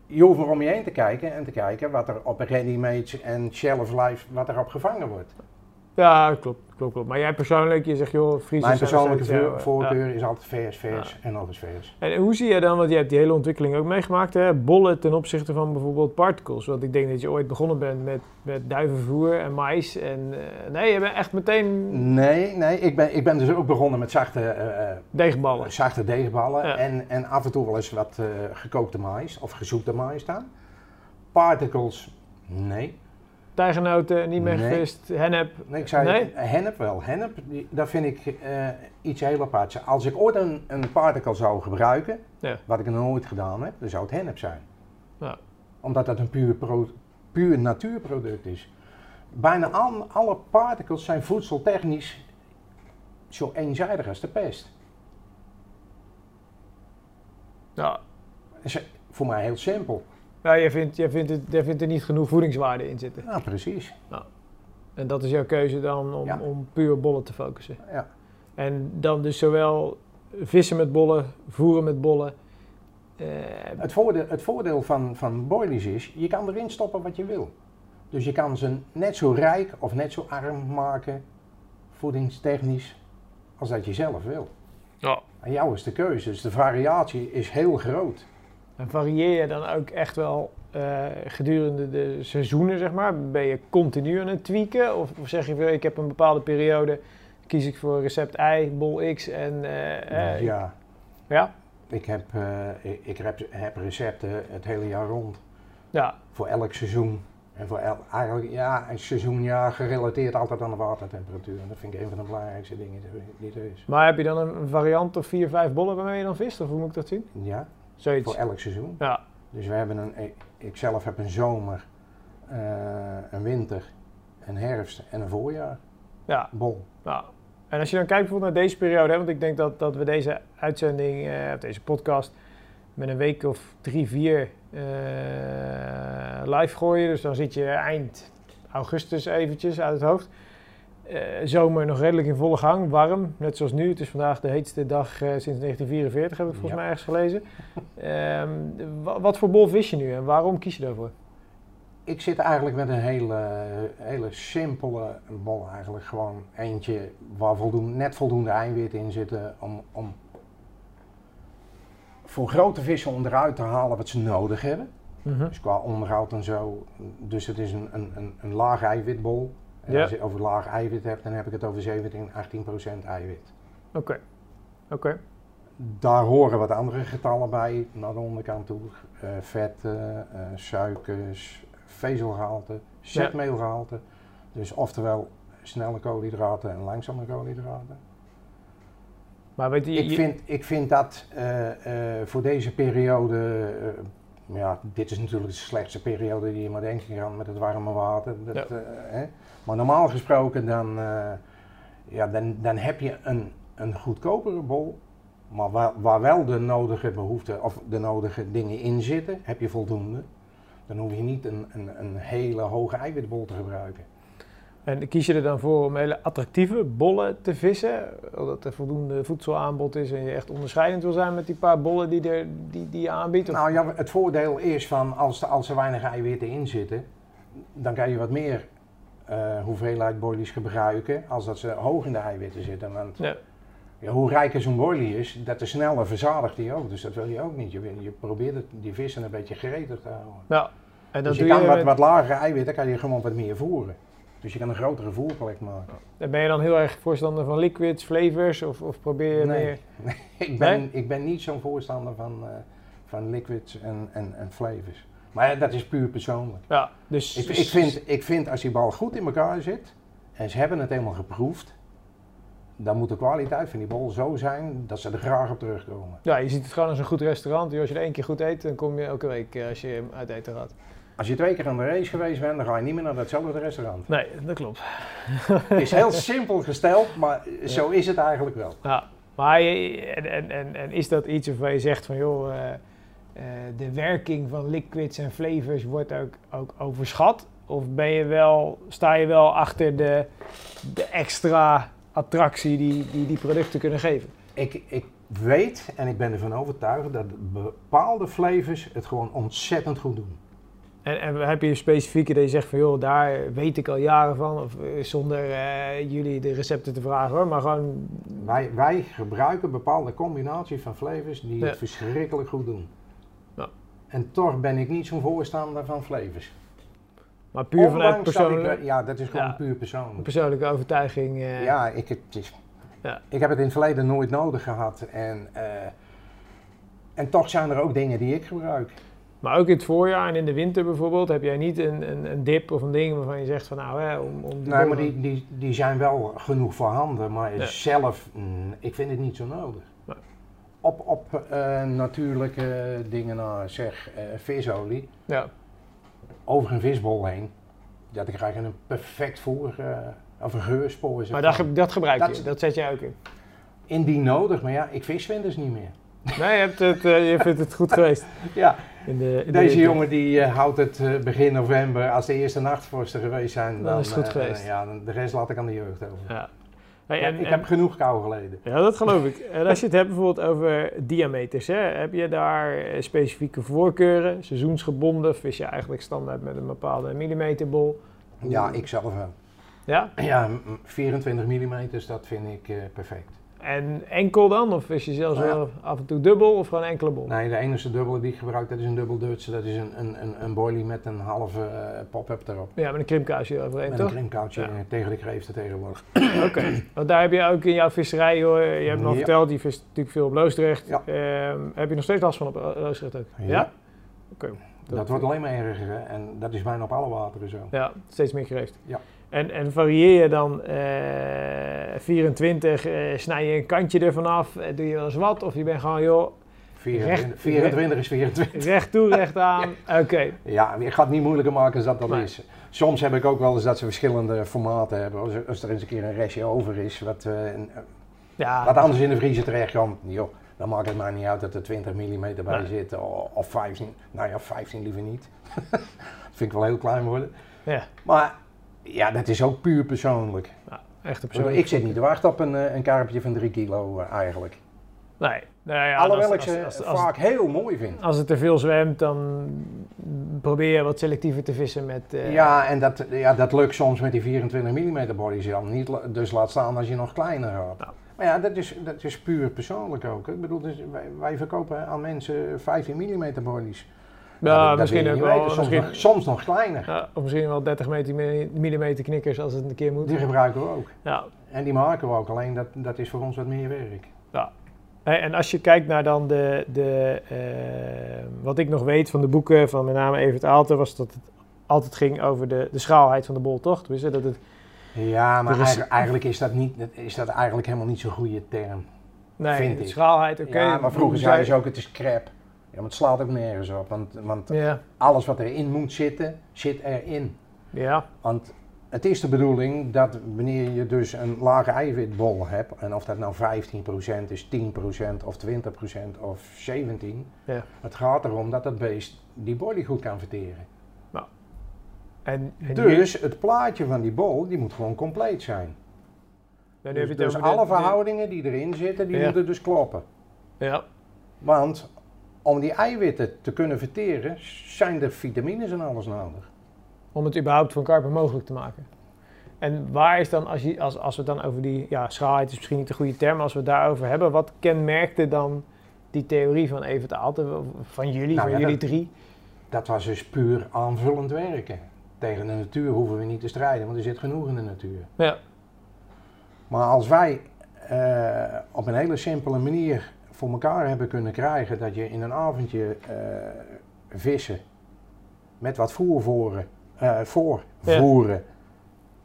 je hoeft maar om je heen te kijken en te kijken wat er op readymates en shelf life, wat er op gevangen wordt. Ja, klopt, klopt, klopt. Maar jij persoonlijk, je zegt joh, Friese Mijn persoonlijke voor- voorkeur is altijd vers, vers en eens vers. En hoe zie je dan, want je hebt die hele ontwikkeling ook meegemaakt, hè? bollen ten opzichte van bijvoorbeeld particles. Want ik denk dat je ooit begonnen bent met, met duivenvoer en mais. En eh, nee, je bent echt meteen Nee, nee, ik ben, ik ben dus ook begonnen met zachte, eh, eh, deegballen. zachte deegballen Ja. en, en af en toe wel eens wat gekookte mais of gezoete mais staan. Particles, nee. Tijgenoten, niet meer Nee. gevist, hennep. nee ik zei Nee? hennep wel. Hennep, dat vind ik eh, iets heel aparts. Als ik ooit een, een particle zou gebruiken, Ja. wat ik nog nooit gedaan heb, dan zou het hennep zijn. Ja. Omdat dat een puur, pro, puur natuurproduct is. Bijna al, alle particles zijn voedseltechnisch zo eenzijdig als de pest. Ja, is voor mij heel simpel. Ja jij, vindt, jij, vindt het, jij vindt er niet genoeg voedingswaarde in zitten. Ja, precies. En dat is jouw keuze dan om, Ja. om puur bollen te focussen. Ja. En dan dus zowel vissen met bollen, voeren met bollen. eh, Het voordeel, het voordeel van, van boilies is, je kan erin stoppen wat je wil. Dus je kan ze net zo rijk of net zo arm maken, voedingstechnisch, als dat je zelf wil. Ja. Aan jou is de keuze, dus de variatie is heel groot. En varieer je dan ook echt wel eh, gedurende de seizoenen, zeg maar? Ben je continu aan het tweaken? Of, of zeg je, ik heb een bepaalde periode, kies ik voor recept I, bol X en... eh, ja, ja? ik heb, ik, ik heb, heb recepten het hele jaar rond, Ja, voor elk seizoen. En voor el, eigenlijk, ja, een seizoen, ja, gerelateerd altijd aan de watertemperatuur. En dat vind ik een van de belangrijkste dingen die er is. maar heb je dan een variant of vier, vijf bollen waarmee je dan vist? Of hoe moet ik dat zien? Ja, Zoiets. voor elk seizoen. Ja, Dus we hebben een, ik, zelf heb een zomer, eh, een winter, een herfst en een voorjaar. ja. Bol. Nou, en als je dan kijkt bijvoorbeeld naar deze periode, hè, want ik denk dat, dat we deze uitzending, eh, of deze podcast, met een week of drie, vier eh, live gooien. Dus dan zit je eind augustus eventjes uit het hoofd. Eh, zomer nog redelijk in volle gang, warm, net zoals nu. Het is vandaag de heetste dag eh, sinds 1944, heb ik volgens Ja. mij ergens gelezen. Ehm, wa- wat voor bol vis je nu en waarom kies je daarvoor? Ik zit eigenlijk met een hele, hele simpele bol eigenlijk. Gewoon eentje waar voldoende, net voldoende eiwit in zitten om, om voor grote vissen onderuit te halen wat ze nodig hebben. Mhm. Dus qua onderhoud en zo. Dus het is een, een, een, een laag eiwitbol. En Ja. als je het over laag eiwit hebt, dan heb ik het over 17, 18 procent eiwit. Oké, oké. Daar horen wat andere getallen bij naar de onderkant toe. Eh, vetten, eh, suikers, vezelgehalte, zetmeelgehalte. Dus oftewel snelle koolhydraten en langzame koolhydraten. Maar weet je, Ik vind, ik vind dat eh, voor deze periode, ja, dit is natuurlijk de slechtste periode die je maar denken kan met het warme water. Dat, Ja. eh, hè. Maar normaal gesproken dan, eh, ja, dan, dan heb je een, een goedkopere bol, maar waar, waar wel de nodige behoeften of de nodige dingen in zitten, heb je voldoende. Dan hoef je niet een, een, een hele hoge eiwitbol te gebruiken. En kies je er dan voor om hele attractieve bollen te vissen? Omdat er voldoende voedselaanbod is en je echt onderscheidend wil zijn met die paar bollen die, er, die, die je aanbiedt? Of- Nou ja, het voordeel is van als, er- als er weinig eiwitten in zitten, dan kan je wat meer eh, hoeveelheid boilies gebruiken als dat ze hoog in de eiwitten zitten. Want Ja. ja, hoe rijker zo'n boilie is, dat te sneller verzadigt die ook. Dus dat wil je ook niet. Je, je probeert het, die vissen een beetje gretig te houden. Ja. En dan Dus je doe kan je wat, met- wat lagere eiwitten, kan je gewoon wat meer voeren. Dus je kan een grotere voerplek maken. En ben je dan heel erg voorstander van liquids, flavors? Of, of probeer je Nee. meer... Ik ben, Nee? ik ben niet zo'n voorstander van, eh, van liquids en, en, en flavors. Maar dat is puur persoonlijk. Ja, dus... Ik, ik, vind, ik vind als die bal goed in elkaar zit en ze hebben het helemaal geproefd, dan moet de kwaliteit van die bol zo zijn dat ze er graag op terugkomen. Ja, je ziet het gewoon als een goed restaurant. Als je er één keer goed eet, dan kom je elke week eh, als je uit eten gaat. Als je twee keer aan de race geweest bent, dan ga je niet meer naar datzelfde restaurant. Nee, dat klopt. Het is heel simpel gesteld, maar zo is het eigenlijk wel. Ja, maar en, en, en, is dat iets waarvan je zegt van joh, eh, eh, de werking van liquids en flavors wordt ook, ook overschat? Of ben je wel, sta je wel achter de, de extra attractie die, die die producten kunnen geven? Ik, ik weet en ik ben ervan overtuigd dat bepaalde flavors het gewoon ontzettend goed doen. En, en heb je een specifieke dat je zegt van joh, daar weet ik al jaren van. Of eh, zonder eh, jullie de recepten te vragen hoor. Maar gewoon, Wij, wij gebruiken bepaalde combinaties van flavors die Ja. het verschrikkelijk goed doen. Ja. En toch ben ik niet zo'n voorstander van flavors. maar puur vanuit Ondanks persoonlijk, ja, dat is gewoon Ja. puur persoonlijk. persoonlijke overtuiging. eh, Ja, ik, het is, Ja. ik heb het in het verleden nooit nodig gehad. En, en toch zijn er ook dingen die ik gebruik. Maar ook in het voorjaar en in de winter bijvoorbeeld, heb jij niet een, een, een dip of een ding waarvan je zegt van nou hè, om, om die Nee, maar die, die, die zijn wel genoeg voorhanden. Maar Ja. zelf, mm, ik vind het niet zo nodig. Nee. Op, op eh, natuurlijke dingen, nou, zeg eh, visolie, Ja, over een visbol heen. Dat ik krijg een perfect voer, eh, of een geurspoor. maar dat, ge- dat gebruik Dat- je, dat zet jij ook in. Indien nodig, maar ja, ik vis winters niet meer. Nee, je, hebt het, je vindt het goed geweest. Ja, In de, in de deze jongen die eh, houdt het eh, begin november, als de eerste nachtvorsten geweest zijn, Dan is het goed eh, geweest. ja, dan- de rest laat ik aan de jeugd over. Ja. Hey, en, ik en- heb genoeg kou geleden. ja, dat geloof ik. En als je het hebt bijvoorbeeld over diameters, hè, heb je daar specifieke voorkeuren, seizoensgebonden, vis je eigenlijk standaard met een bepaalde millimeterbol? Ja, ik zelf wel. Ja? Ja, m- 24 mm, dat vind ik perfect. En enkel dan? Of is je zelfs Nou ja. wel af en toe dubbel of gewoon enkele bol? Nee, de enige dubbele die ik gebruik, dat is een dubbel Dutch. Dat is een, een, een, een boilie met een halve eh, pop-up erop. Ja, met een krimkaasje eroverheen, Met een toch? krimkoutje Ja. eh, tegen de kreeften tegenwoordig. Oké. Want daar heb je ook in jouw visserij, hoor. Je hebt nog Ja. verteld, die vist natuurlijk veel op Loosdrecht. Ja. Ehm, heb je nog steeds last van op Lo- Loosdrecht ook? Ja. Oké. Dat, wordt alleen maar erger hè. en dat is bijna op alle wateren zo. Ja, steeds meer gereefd. Ja. En, en varieer je dan eh 24, eh, snij je een kantje ervan af, eh, doe je wel eens wat? Of je bent gewoon, joh, 24, Recht- 24 is 24. recht toe, recht aan. Oké. Ja, ik ga het niet moeilijker maken dan dat dat Nee. is. Soms heb ik ook wel eens dat ze verschillende formaten hebben. Als, er- als er eens een keer een restje over is, wat, Ja, wat anders in de vriezer terecht komt, joh, dan maakt het mij niet uit dat er 20 mm bij Nee. zit. Of 15, nou ja, 15 liever niet. dat vind ik wel heel klein worden. ja. Maar ja, dat is ook puur persoonlijk. ja, echt op Ik, zit niet te wachten op een, eh, een karpje van 3 kilo eh, eigenlijk. Nee. Nou ja, Alhoewel ik ze als- als- als- vaak heel mooi vind. Als het te veel zwemt, dan probeer je wat selectiever te vissen met... eh, Ja, en dat, ja, dat lukt soms met die 24 mm bodies dan niet. Dus laat staan als je nog kleiner gaat. Nou. Maar ja, dat is, dat is puur persoonlijk ook. Ik bedoel, dus wij, wij verkopen aan mensen 15 mm bodies. Ja, dat- misschien ook wel. Soms, misschien, nog, soms nog kleiner. ja, of misschien wel 30 mm knikkers als het een keer moet. Die gebruiken we ook. Ja. En die maken we ook. Alleen dat, dat is voor ons wat meer werk. Hey, en als je kijkt naar dan de, de eh, wat ik nog weet van de boeken van met name Evert Aalten, was dat het altijd ging over de, de schaalheid van de bol, toch? Dus dat het, Ja, maar is- eigenlijk, is, dat niet, is dat eigenlijk helemaal niet zo'n goede term. nee, Vind de ik. schaalheid, oké. ja, maar vroeger zij- ze ook het is crap. Ja, maar het slaat ook nergens op. Want, want Ja, alles wat erin moet zitten, zit erin. ja, Want het is de bedoeling dat wanneer je dus een lage eiwitbol hebt, en of dat nou 15% is, 10% of 20% of 17%, Ja. het gaat erom dat dat beest die body goed kan verteren. en, en Dus het plaatje van die bol, die moet gewoon compleet zijn. Dus, dus alle de- verhoudingen die erin zitten, die Ja. moeten dus kloppen. Ja, Want om die eiwitten te kunnen verteren, zijn er vitamines en alles nodig. om het überhaupt voor karper mogelijk te maken. En waar is dan, als, je, als, als we het dan over die, ja, schaalheid is misschien niet de goede term, maar als we het daarover hebben, wat kenmerkte dan die theorie van Evert Aalten, van jullie, Nou van ja, jullie dat- drie? Dat was dus puur aanvullend werken. Tegen de natuur hoeven we niet te strijden, want er zit genoeg in de natuur. Ja, Maar als wij eh, op een hele simpele manier voor elkaar hebben kunnen krijgen dat je in een avondje eh, vissen met wat voervoeren, eh voorvoeren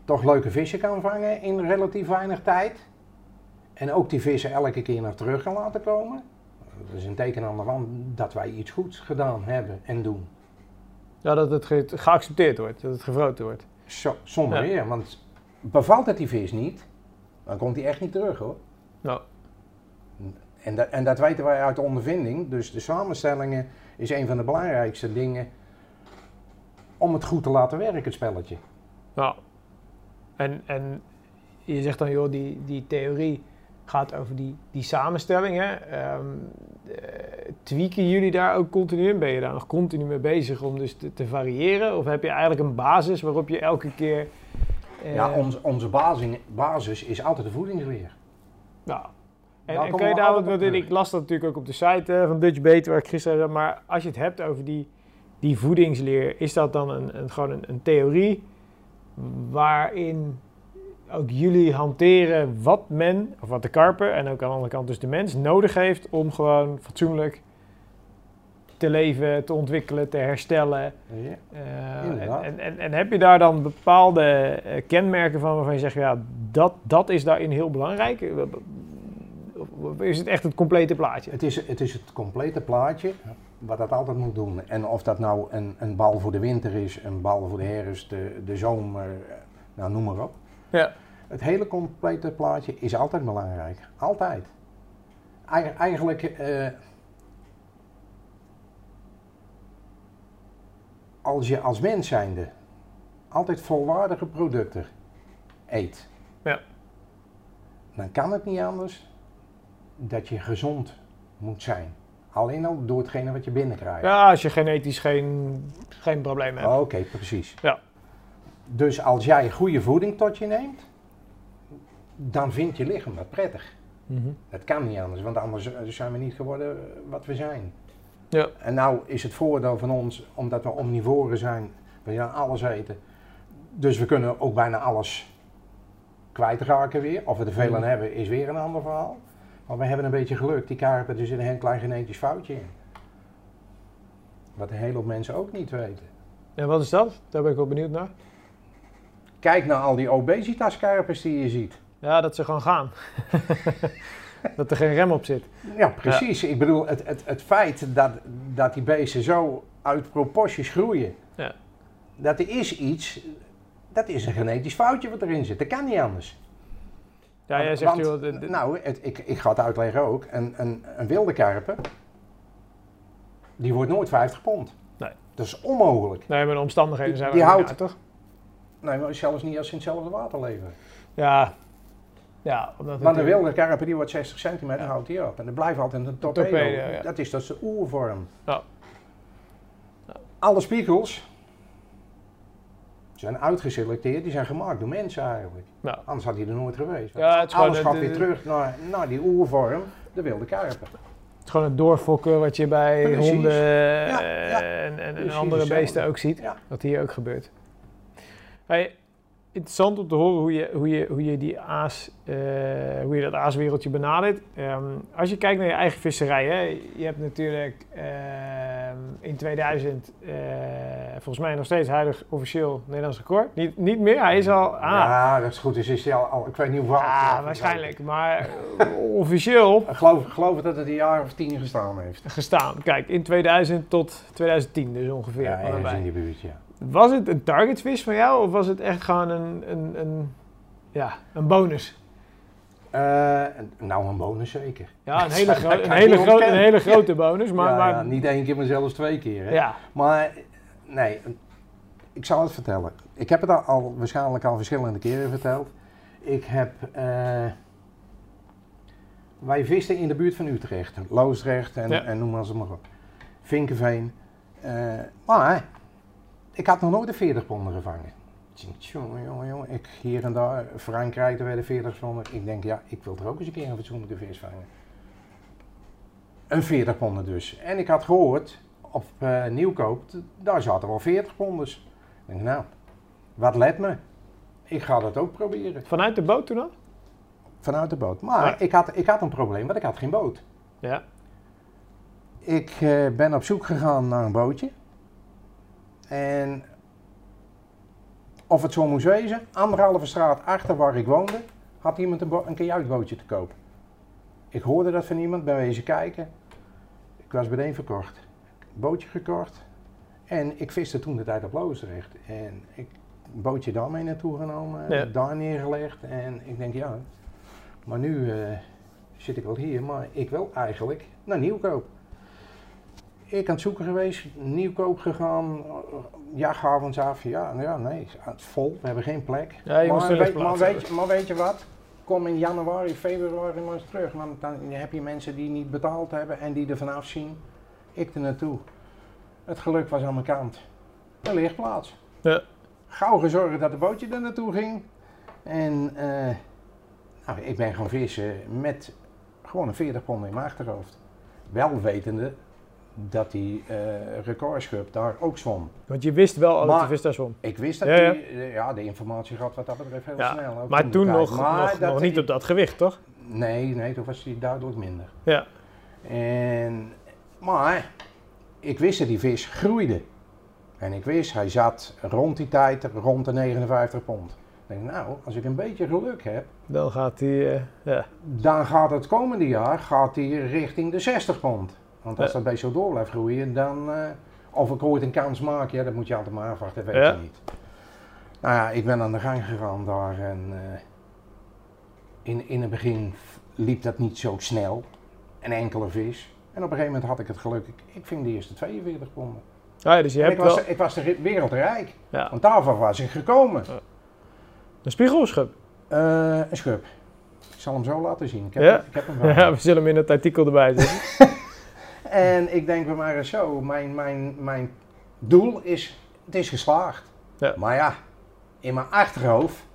toch leuke vissen kan vangen in relatief weinig tijd. En ook die vissen elke keer naar terug kan laten komen. Dat is een teken aan de wand dat wij iets goeds gedaan hebben en doen. ja dat het ge- geaccepteerd wordt, dat het gevroten wordt. Zo, zonder Ja. meer, want bevalt het die vis niet, dan komt hij echt niet terug hoor. Nou, En, dat- en dat weten wij uit ondervinding. Dus de samenstellingen is een van de belangrijkste dingen om het goed te laten werken, het spelletje. nou. En, en je zegt dan, joh, die, die theorie, gaat over die, die samenstelling. Hè? Ehm, eh, tweaken jullie daar ook continu in? Ben je daar nog continu mee bezig om dus te, te variëren? Of heb je eigenlijk een basis waarop je elke keer... eh, Ja, onze, onze basis, basis is altijd de voedingsleer. nou, en, Daar en kun je daar, ik las dat natuurlijk ook op de site van Dutch Bait, waar ik gisteren zei, maar als je het hebt over die, die voedingsleer, is dat dan een, een, gewoon een, een theorie waarin ook jullie hanteren wat men, of wat de karper en ook aan de andere kant dus de mens, nodig heeft om gewoon fatsoenlijk te leven, te ontwikkelen, te herstellen. Ja. Eh, en, en, en heb je daar dan bepaalde eh, kenmerken van waarvan je zegt, ja, dat, dat is daarin heel belangrijk? Of is het echt het complete plaatje? Het, is, het is het complete plaatje wat dat altijd moet doen. En of dat nou een, een bal voor de winter is, een bal voor de herfst, de, de zomer, eh, nou noem maar op. Ja. Het hele complete plaatje is altijd belangrijk. Altijd. Eigen- eigenlijk, eh, als je als mens zijnde altijd volwaardige producten eet, Ja. dan kan het niet anders dat je gezond moet zijn. Alleen al door hetgene wat je binnenkrijgt. Ja, als je genetisch geen, geen probleem hebt. Oké, precies. Ja. Dus als jij goede voeding tot je neemt, dan vindt je lichaam dat prettig. Mhm. Dat kan niet anders, want anders eh, zijn we niet geworden eh, wat we zijn. Ja. En nou is het voordeel van ons, omdat we omnivoren zijn, we gaan alles eten. Dus we kunnen ook bijna alles kwijtraken weer. Of we er veel aan Mhm. hebben, is weer een ander verhaal. Maar we hebben een beetje geluk, die karpen, er zit een heel klein genetisch foutje in. Wat een hele hoop mensen ook niet weten. En wat is dat? Daar ben ik wel benieuwd naar. Kijk naar al die obesitaskarpers die je ziet. Ja, dat ze gewoon gaan. dat er geen rem op zit. Ja, precies. Ik bedoel, het, het, het feit dat, dat die beesten zo uit proporties groeien, Ja. dat er is iets, dat is een genetisch foutje wat erin zit. Dat kan niet anders. Ja, jij zegt, want, joh, de- de- Nou, het, ik, ik ga het uitleggen ook. Een, een, een wilde karper, die wordt nooit 50 pond. Nee. Dat is onmogelijk. nee, maar de omstandigheden die- zijn die ook houdt- toch? Nee, maar zelfs niet als ze in hetzelfde water leven. Ja. Ja, omdat Maar een het- wilde karper die wordt 60 centimeter, Ja. houdt die op. En dat blijft altijd een torpedo. torpedo, ja. Dat is dat de oervorm. Ja. Ja. Alle spiegels zijn uitgeselecteerd, die zijn gemaakt door mensen eigenlijk. Ja. Anders had hij er nooit geweest. Ja, het Alles gaat eh, weer terug naar, naar die oervorm, de wilde karper. Het is gewoon het doorfokken wat je bij Precies. honden eh, Ja, ja. en, en, en andere beesten ook ziet. Wat hier ook gebeurt. Hey, interessant om te horen hoe je, hoe je, hoe je, die aas, eh, hoe je dat aaswereldje benadert. Ehm, als je kijkt naar je eigen visserij, hè, je hebt natuurlijk ehm, in 2000 eh, volgens mij nog steeds huidig officieel Nederlands record. Niet, niet meer, hij is al... Ah, Ja, dat is goed. Dus is hij al, al, ik weet niet hoeveel. ah, waarschijnlijk, maar eh, officieel Ik geloof, geloof dat het een jaar of tien gestaan heeft. gestaan. Kijk, in 2000 tot 2010 dus ongeveer. Ja, ergens in die buurt, ja. Was het een targetvis van jou of was het echt gewoon een, een, een, ja, een bonus? Eh, nou, een bonus zeker. Ja, een hele, gro- een hele, gro- een hele grote bonus, maar... ja, maar ja, niet één keer, maar zelfs twee keer. Hè? ja. Maar nee, ik zal het vertellen. Ik heb het al, al waarschijnlijk al verschillende keren verteld. Ik heb. eh, wij visten in de buurt van Utrecht, Loosdrecht en, Ja. en noem maar ze maar op. Vinkenveen. Eh, maar ik had nog nooit een 40 ponden gevangen. Jongen, jongen, jongen. Ik hier en daar, Frankrijk, daar werden 40 ponden. Ik denk, ja, ik wil er ook eens een keer een fatsoenlijke vis vangen. Een 40 ponden dus. En ik had gehoord op eh, nieuwkoop, daar zaten wel 40 ponders. Ik denk, nou, wat let me. Ik ga dat ook proberen. Vanuit de boot toen al? Vanuit de boot. Maar Ja. ik, had, ik had een probleem, want ik had geen boot. Ja. Ik eh, ben op zoek gegaan naar een bootje. En of het zo moest wezen, anderhalve straat achter waar ik woonde, had iemand een, een kajuitbootje te koop. Ik hoorde dat van iemand, ben wezen kijken. Ik was meteen verkocht. Bootje gekocht. En ik viste toen de tijd op Loosdrecht. En ik een bootje daarmee naartoe genomen, Ja. daar neergelegd. En ik denk, ja, maar nu eh, zit ik wel hier, maar ik wil eigenlijk naar Nieuwkoop. Ik aan het zoeken geweest, Nieuwkoop gegaan, jachthavens af. Ja, ja, nee, het vol, we hebben geen plek. Ja, je maar, er weet, maar, weet, je- maar weet je wat? kom in januari, februari maar eens terug. Want dan heb je mensen die niet betaald hebben en die er vanaf zien. Ik er naartoe. Het geluk was aan mijn kant. De lichtplaats. Ja. Gauw gezorgd dat de bootje er naartoe ging. En eh, nou, ik ben gaan vissen met gewoon een 40 pond in mijn achterhoofd. Wel wetende dat die eh recordschub daar ook zwom. Want je wist wel al dat de vis daar zwom. Ik wist dat Ja, ja. die, eh, ja, de informatie gaat wat dat betreft heel Ja, snel. Maar toen nog, Maar nog, dat nog niet die- op dat gewicht, toch? Nee, nee, toen was hij duidelijk minder. Ja. En, maar ik wist dat die vis groeide. En ik wist, hij zat rond die tijd rond de 59 pond. Ik denk, nou, als ik een beetje geluk heb, Dan gaat hij, eh, ja. dan gaat het komende jaar gaat hij richting de 60 pond. Want als dat bij zo door blijft groeien, dan... eh, of ik ooit een kans maak, ja, dat moet je altijd maar afwachten, dat weet je niet. Nou ja, ik ben aan de gang gegaan daar en eh, in, in het begin liep dat niet zo snel. Een enkele vis. En op een gegeven moment had ik het geluk, ik, ik ving de eerste 42 ponden. Ah, ja, dus je hebt ik, was, wel ik was de wereldrijk, ja, want daarvan was ik gekomen. een spiegelschub. Eh, een schub. Ik zal hem zo laten zien. Ik heb, Ja? ik heb hem wel. Ja, we zullen hem in het artikel erbij zetten. En ik denk bij mij zo, mijn, mijn, mijn doel is, het is geslaagd. Ja. Maar ja, in mijn achterhoofd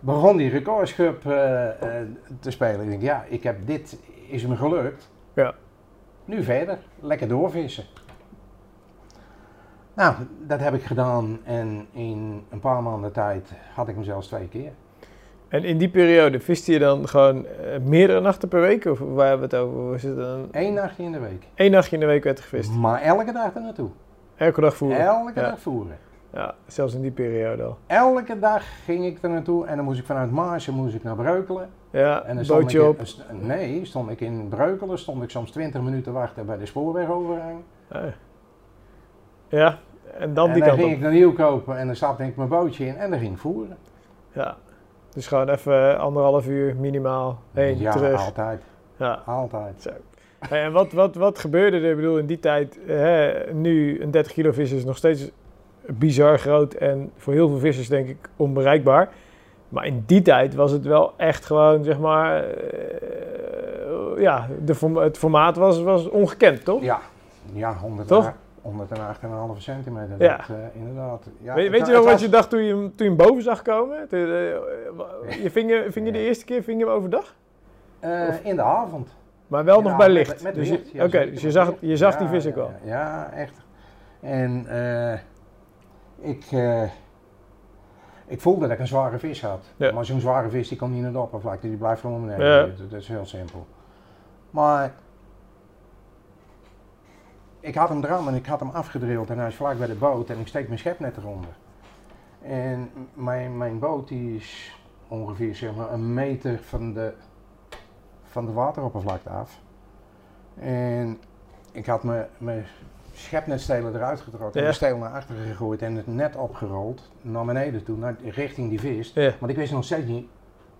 begon die recordschub eh, eh, te spelen. Ik denk, ja, ik heb dit, is me gelukt. Ja. Nu verder, lekker doorvissen. Nou, dat heb ik gedaan en in een paar maanden tijd had ik hem zelfs twee keer. En in die periode viste je dan gewoon eh, meerdere nachten per week? Of waar hebben we het over? Was het dan Eén nachtje in de week. één nachtje in de week werd er gevist? Maar elke dag er naartoe. Elke dag voeren? Elke Ja. dag voeren. Ja, zelfs in die periode al. Elke dag ging ik er naartoe en dan moest ik vanuit Maarsen moest ik naar Breukelen. Ja, En dan bootje in- op. nee, stond ik in Breukelen, stond ik soms 20 minuten wachten bij de spoorwegovergang. Ah. Ja, en dan en die dan kant ging op. ik naar Nieuwkopen en dan stapte ik mijn bootje in en dan ging ik voeren. Ja. Dus gewoon even anderhalf uur minimaal heen, ja, terug. altijd. Ja. Altijd. Zo. Hey, en wat, wat, wat gebeurde er? Ik bedoel, in die tijd, eh, hè, nu een 30 kilo vis is nog steeds bizar groot en voor heel veel vissers denk ik onbereikbaar. Maar in die tijd was het wel echt gewoon, zeg maar, eh, ja, de het formaat was, was ongekend, toch? Ja, ja 100 Toch? 108,5 centimeter. Ja. Dat, eh, inderdaad. Ja, weet, weet je nog wat was- je dacht toen je, hem- toen je hem boven zag komen? Toen, eh, je ving, je, ving je de eerste keer ving je hem overdag? Eh, in de avond. Maar wel nog bij licht. Met, dus licht, je, ja, Oké, dus je met zag, je zag die vis ook wel. Ja, echt. En eh, ik, eh, ik voelde dat ik een zware vis had. Maar zo'n zware vis die komt niet naar de oppervlakte, die blijft gewoon beneden. Dat is heel simpel. Maar ik had hem eraan en ik had hem afgedrild en hij is vlak bij de boot en ik steek mijn schepnet eronder. En mijn, mijn boot die is ongeveer zeg maar, een meter van de, van de wateroppervlakte af. En ik had mijn, mijn schepnetstelen eruit getrokken, Ja. de steel naar achteren gegooid en het net opgerold naar beneden toe, naar, richting die vis. Ja. Want ik wist nog steeds niet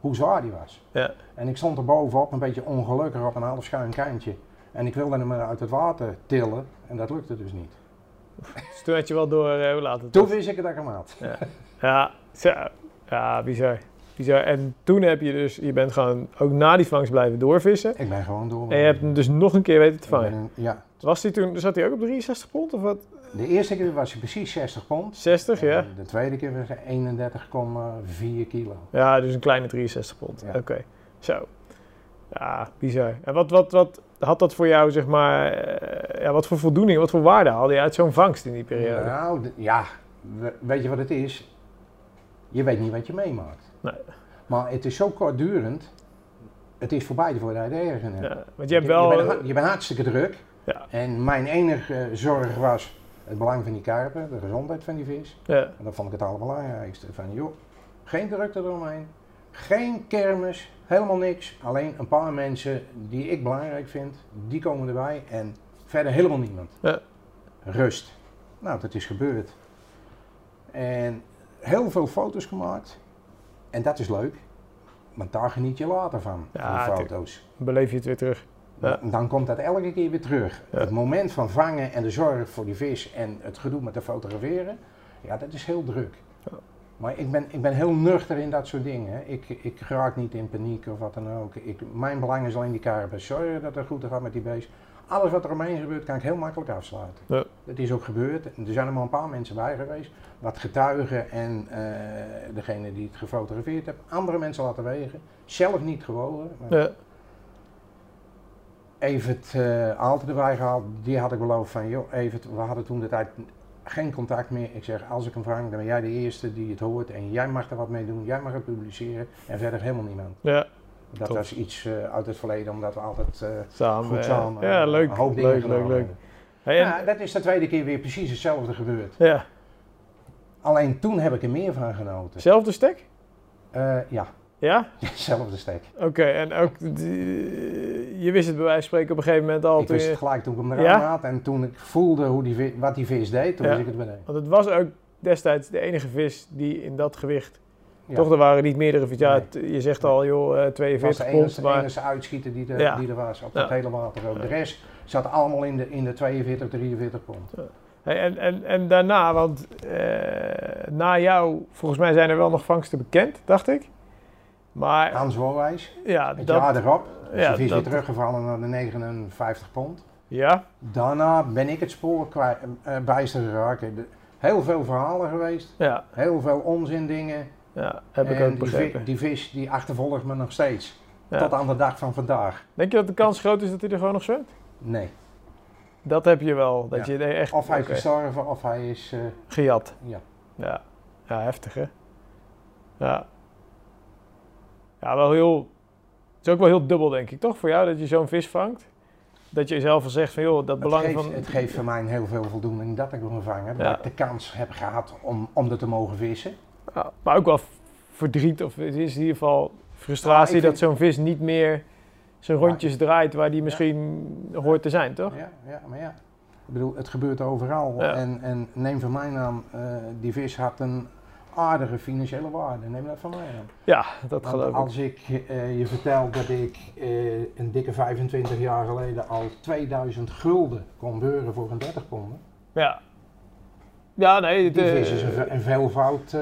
hoe zwaar die was. Ja. En ik stond er bovenop, een beetje ongelukkig op een half schuin kantje. En ik wilde hem uit het water tillen en dat lukte dus niet. Dus toen had je wel door eh, hoe laat het Toen was. wist ik het dat ik hem had. Ja, zo. ja, bizar. bizar. En toen heb je dus, je bent gewoon ook na die vangst blijven doorvissen. Ik ben gewoon door. En je hebt hem dus nog een keer weten te vangen. een- ja, Was die toen, zat hij ook op 63 pond of wat? de eerste keer was hij precies 60 pond. 60, ja. De tweede keer was hij 31,4 kilo. Ja, dus een kleine 63 pond. Ja. Oké, zo. Ja, bizar. En wat, wat, wat had dat voor jou, zeg maar, eh, ja, wat voor voldoening, wat voor waarde haalde je uit zo'n vangst in die periode? Nou, ja, we- weet je wat het is? Je weet niet wat je meemaakt. Nee. Maar het is zo kortdurend. Het is voorbij voordat je ergens hebt. Ja, want je hebt wel... Je, bent, ha- je bent hartstikke druk. Ja. En mijn enige eh, zorg was het belang van die karpen, de gezondheid van die vis. ja, En dat vond ik het allerbelangrijkste. Van joh, geen drukte eromheen. Geen kermis, helemaal niks. Alleen een paar mensen die ik belangrijk vind, die komen erbij. En verder helemaal niemand. Ja. Rust. Nou, dat is gebeurd. En heel veel foto's gemaakt. En dat is leuk. Want daar geniet je later van, Ja, van foto's. dan beleef je het weer terug. Ja. Dan komt dat elke keer weer terug. Ja. Het moment van vangen en de zorg voor die vis en het gedoe met de fotograferen, ja, dat is heel druk. Maar ik ben, ik ben heel nuchter in dat soort dingen. Ik, ik raak niet in paniek of wat dan ook. Ik, mijn belang is alleen die karabes. Zorgen dat het goed gaat met die beest. Alles wat er omheen gebeurt, kan ik heel makkelijk afsluiten. Ja. Dat is ook gebeurd. Er zijn er maar een paar mensen bij geweest. Wat getuigen en eh, degene die het gefotografeerd heeft. Andere mensen laten wegen. Zelf niet gewogen. Maar Ja. Evert uh, erbij gehaald. Die had ik beloofd van, joh Evert, we hadden toen de tijd geen contact meer. Ik zeg, als ik hem vang, dan ben jij de eerste die het hoort. En jij mag er wat mee doen. Jij mag het publiceren. En verder helemaal niemand. ja, Dat Top. was iets eh, uit het verleden, omdat we altijd eh, samen. goed samen ja, leuk, leuk, leuk, leuk. Hey, Ja, dat is de tweede keer weer precies hetzelfde gebeurd. ja, Alleen toen heb ik er meer van genoten. zelfde stek? Eh, ja, Ja? hetzelfde stek. Oké, en ook, die- je wist het bij wijze van spreken op een gegeven moment al. Ik wist je- het gelijk toen ik hem Ja? eraan had. En toen ik voelde hoe die, wat die vis deed, toen Ja. wist ik het meteen. Want het was ook destijds de enige vis die in dat gewicht. Ja. Toch, er waren niet meerdere vis. Ja, Nee. het- je zegt al, joh, eh, Het was 42 de pond. enige, Maar, enige uitschieter die, er- Ja. die er was op dat Ja. hele water. Ook. De rest zat allemaal in de, in de 42, 43 pond. Hey, en, en, en daarna, want eh, na jou, volgens mij zijn er wel nog vangsten bekend, dacht ik. Maar Hans Woonwijs, ja, het dat, jaar erop, is ja, teruggevallen naar de 59 pond. ja, Daarna ben ik het spoor kwijt, eh, bijster geraakt. De- Heel veel verhalen geweest, ja, heel veel onzin dingen. ja, heb ik ook die, vi- begrepen. die vis die achtervolgt me nog steeds. Ja. Tot aan de dag van vandaag. Denk je dat de kans groot is dat hij er gewoon nog zwemt? Nee. Dat heb je wel, dat Ja. je echt Of hij is oké, gestorven of hij is... eh, gejat. ja. Ja. ja, heftig hè? Ja. Ja, wel heel... Het is ook wel heel dubbel denk ik, toch? Voor jou, dat je zo'n vis vangt. Dat je jezelf al zegt van, joh, dat Het belang geeft, van... het geeft voor mij heel veel voldoening dat ik hem. Ja. Dat ik de kans heb gehad om, om er te mogen vissen. Ja, maar ook wel verdriet, of het is in ieder geval frustratie ik dat zo'n vis niet meer zijn rondjes draait waar die misschien hoort te zijn, toch? Ja, ja, maar ja. Ik bedoel, het gebeurt overal. En, en neem van mij aan, eh, die vis had een aardige financiële waarde. Neem dat van mij aan. Ja, dat Want geloof ik. als ik eh, je vertel dat ik eh, een dikke 25 jaar geleden al 2000 gulden kon beuren voor een 30 ponden. Ja. Ja, nee, Die is een, ve- een veelvoud. eh,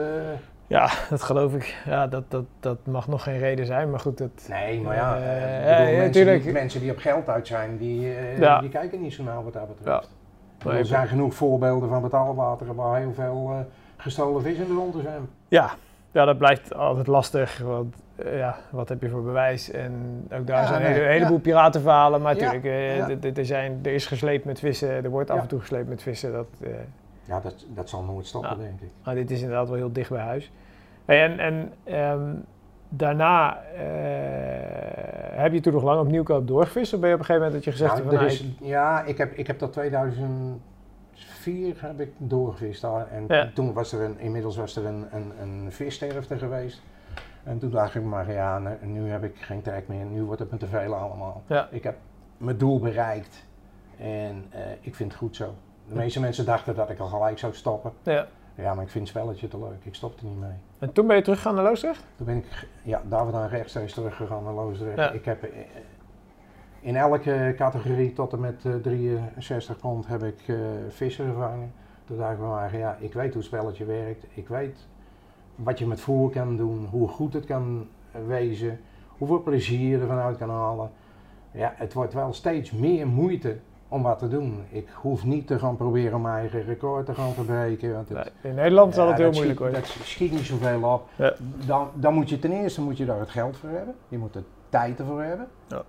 ja, dat geloof ik. Ja, dat, dat, dat mag nog geen reden zijn, maar goed, dat... nee, maar ja, ja, bedoel, ja, mensen, die, mensen die op geld uit zijn, die, Ja. die kijken niet zo nauw wat dat Ja. betreft. Nee, er zijn genoeg voorbeelden van betaalwater waar heel veel gestolen vis in de rond zijn. Ja, ja, dat blijft altijd lastig. Want eh, ja, wat heb je voor bewijs? En ook daar Ja, zijn nee, een heleboel piratenverhalen. Maar Ja, natuurlijk, eh, ja. er, zijn, er is gesleept met vissen. Er wordt af Ja. en toe gesleept met vissen. Dat, eh, Ja, dat, dat zal nooit stoppen, Ja. denk ik. maar dit is inderdaad wel heel dicht bij huis. Hey, en en ehm, daarna heb je toen nog lang op Nieuwkoop doorgevist? Of ben je op een gegeven moment dat je gezegd Nou, hebt van... nou, ja, ik heb, ik heb tot 2004 heb ik doorgevist daar. En Ja. toen was er een, inmiddels was er een, een, een vissterfte geweest. En toen dacht ik maar, ja, nu, heb ik geen trek meer. Nu wordt het me te veel allemaal. Ja. Ik heb mijn doel bereikt. En eh, ik vind het goed zo. De meeste mensen dachten dat ik al gelijk zou stoppen. ja. Ja, maar ik vind het spelletje te leuk. Ik stop er niet mee. En toen ben je teruggegaan naar Loosdrecht? Toen ben ik ja, daar dan rechtstreeks teruggegaan naar Loosdrecht. Ja. Ik heb eh, in elke categorie tot en met eh, 63 pond heb ik eh, vissen gevangen. Toen dacht ik van maar, ja, ik weet hoe het spelletje werkt. Ik weet wat je met voer kan doen, hoe goed het kan eh, wezen, hoeveel plezier je ervan uit kan halen. Ja, het wordt wel steeds meer moeite om wat te doen. Ik hoef niet te gaan proberen mijn eigen record te gaan verbreken. Want het, Nee, in Nederland zal ja, het heel moeilijk worden. Dat schiet niet zoveel op. Ja. Dan, dan moet je ten eerste moet je daar het geld voor hebben. Je moet er tijd ervoor hebben. Ja.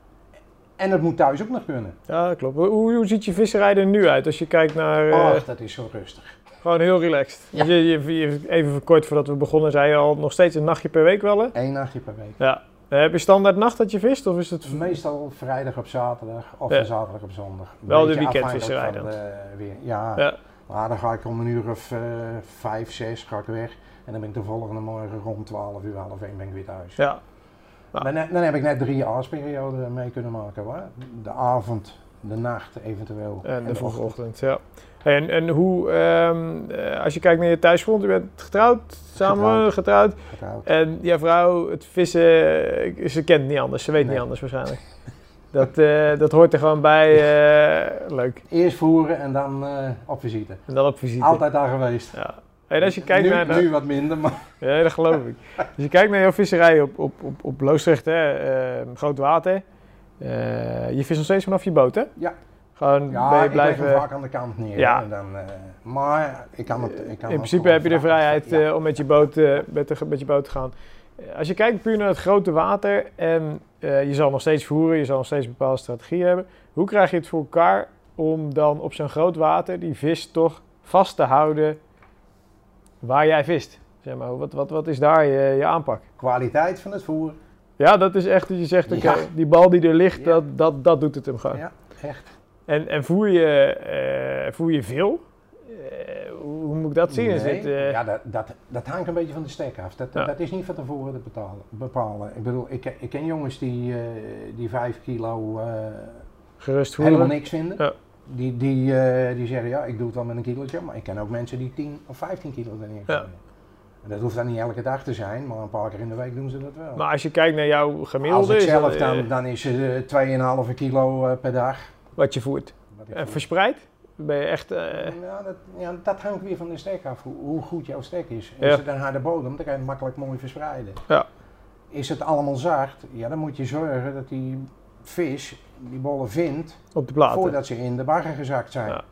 En het moet thuis ook nog kunnen. Ja, dat klopt. Hoe, hoe ziet je visserij er nu uit als je kijkt naar... eh, Och, dat is zo rustig. Gewoon heel relaxed. Ja. Je, je, je- even kort voordat we begonnen, zei je al nog steeds een nachtje per week wel, hè? Eén nachtje per week. Ja. Eh, heb je standaard nacht dat je vist? Of is het... Meestal vrijdag op zaterdag of Ja. zaterdag op zondag. Een Wel de weekendvisserij van de weer. Ja, Ja. maar dan ga ik om een uur of eh, vijf, zes ga ik weg. En dan ben ik de volgende morgen rond 12 uur, half één ben ik weer thuis. Ja. Dan, dan heb ik net drie aarsperioden mee kunnen maken. Hoor. De avond, de nacht eventueel. En de vroege ochtend. ochtend, ja. Hey, en, en hoe, ehm, eh, als je kijkt naar je thuisfront, je bent getrouwd, samen getrouwd. Getrouwd. Getrouwd. En jouw vrouw, het vissen, ze kent niet anders, ze weet niet anders waarschijnlijk. Dat, eh, dat hoort er gewoon bij. eh, leuk. Eerst voeren en dan eh, op visite. En dan op visite. Altijd daar geweest. Ja. Als je kijkt nu, naar... de- nu wat minder, maar Ja, dat geloof ik. Als je kijkt naar jouw visserij op, op, op, op Loosdrecht, hè, eh, groot water. eh, je vist nog steeds vanaf je boot, hè? Ja. Gewoon ja, ben je ik leg blijven... vaak aan de kant neer. Ja. En dan, eh, maar ik kan het... Ik kan In principe heb je de vrijheid. Ja. eh, om met je, boot, met, de, met je boot te gaan. Als je kijkt puur naar het grote water en je zal nog steeds voeren, je zal nog steeds een bepaalde strategie hebben. Hoe krijg je het voor elkaar om dan op zo'n groot water die vis toch vast te houden waar jij vist? Zeg maar, wat, wat, wat is daar je, je aanpak? Kwaliteit van het voer. Ja, dat is echt dat je zegt, oké, Ja. die bal die er ligt, Ja. dat, dat, dat doet het hem gewoon. Ja, echt. En, en voer, je, eh, voer je veel? Eh, hoe, moet ik dat zien? Is het, eh, ja, dat, dat, dat hangt een beetje van de stek af. Dat, Ja. dat is niet van tevoren te betalen, bepalen. Ik bedoel, ik, ik ken jongens die, die 5 kilo gerust voeren? helemaal niks vinden. Die, die, eh, die zeggen, ja, ik doe het wel met een kilootje. Maar ik ken ook mensen die 10 of 15 kilo erin Ja. En dat hoeft dan niet elke dag te zijn, maar een paar keer in de week doen ze dat wel. Maar als je kijkt naar jouw gemiddelde, Als ik zelf, eh, dan, dan is het eh, 2,5 kilo eh, per dag. wat je voert. Wat En voer. verspreid? Ben je echt... Ja, dat, ja, dat hangt weer van de stek af, hoe, hoe goed jouw stek is. Ja. Is het een harde bodem, dan kan je het makkelijk mooi verspreiden. Ja. Is het allemaal zacht, ja, dan moet je zorgen dat die vis die bollen vindt op de platen. voordat ze in de bagger gezakt zijn. Ja.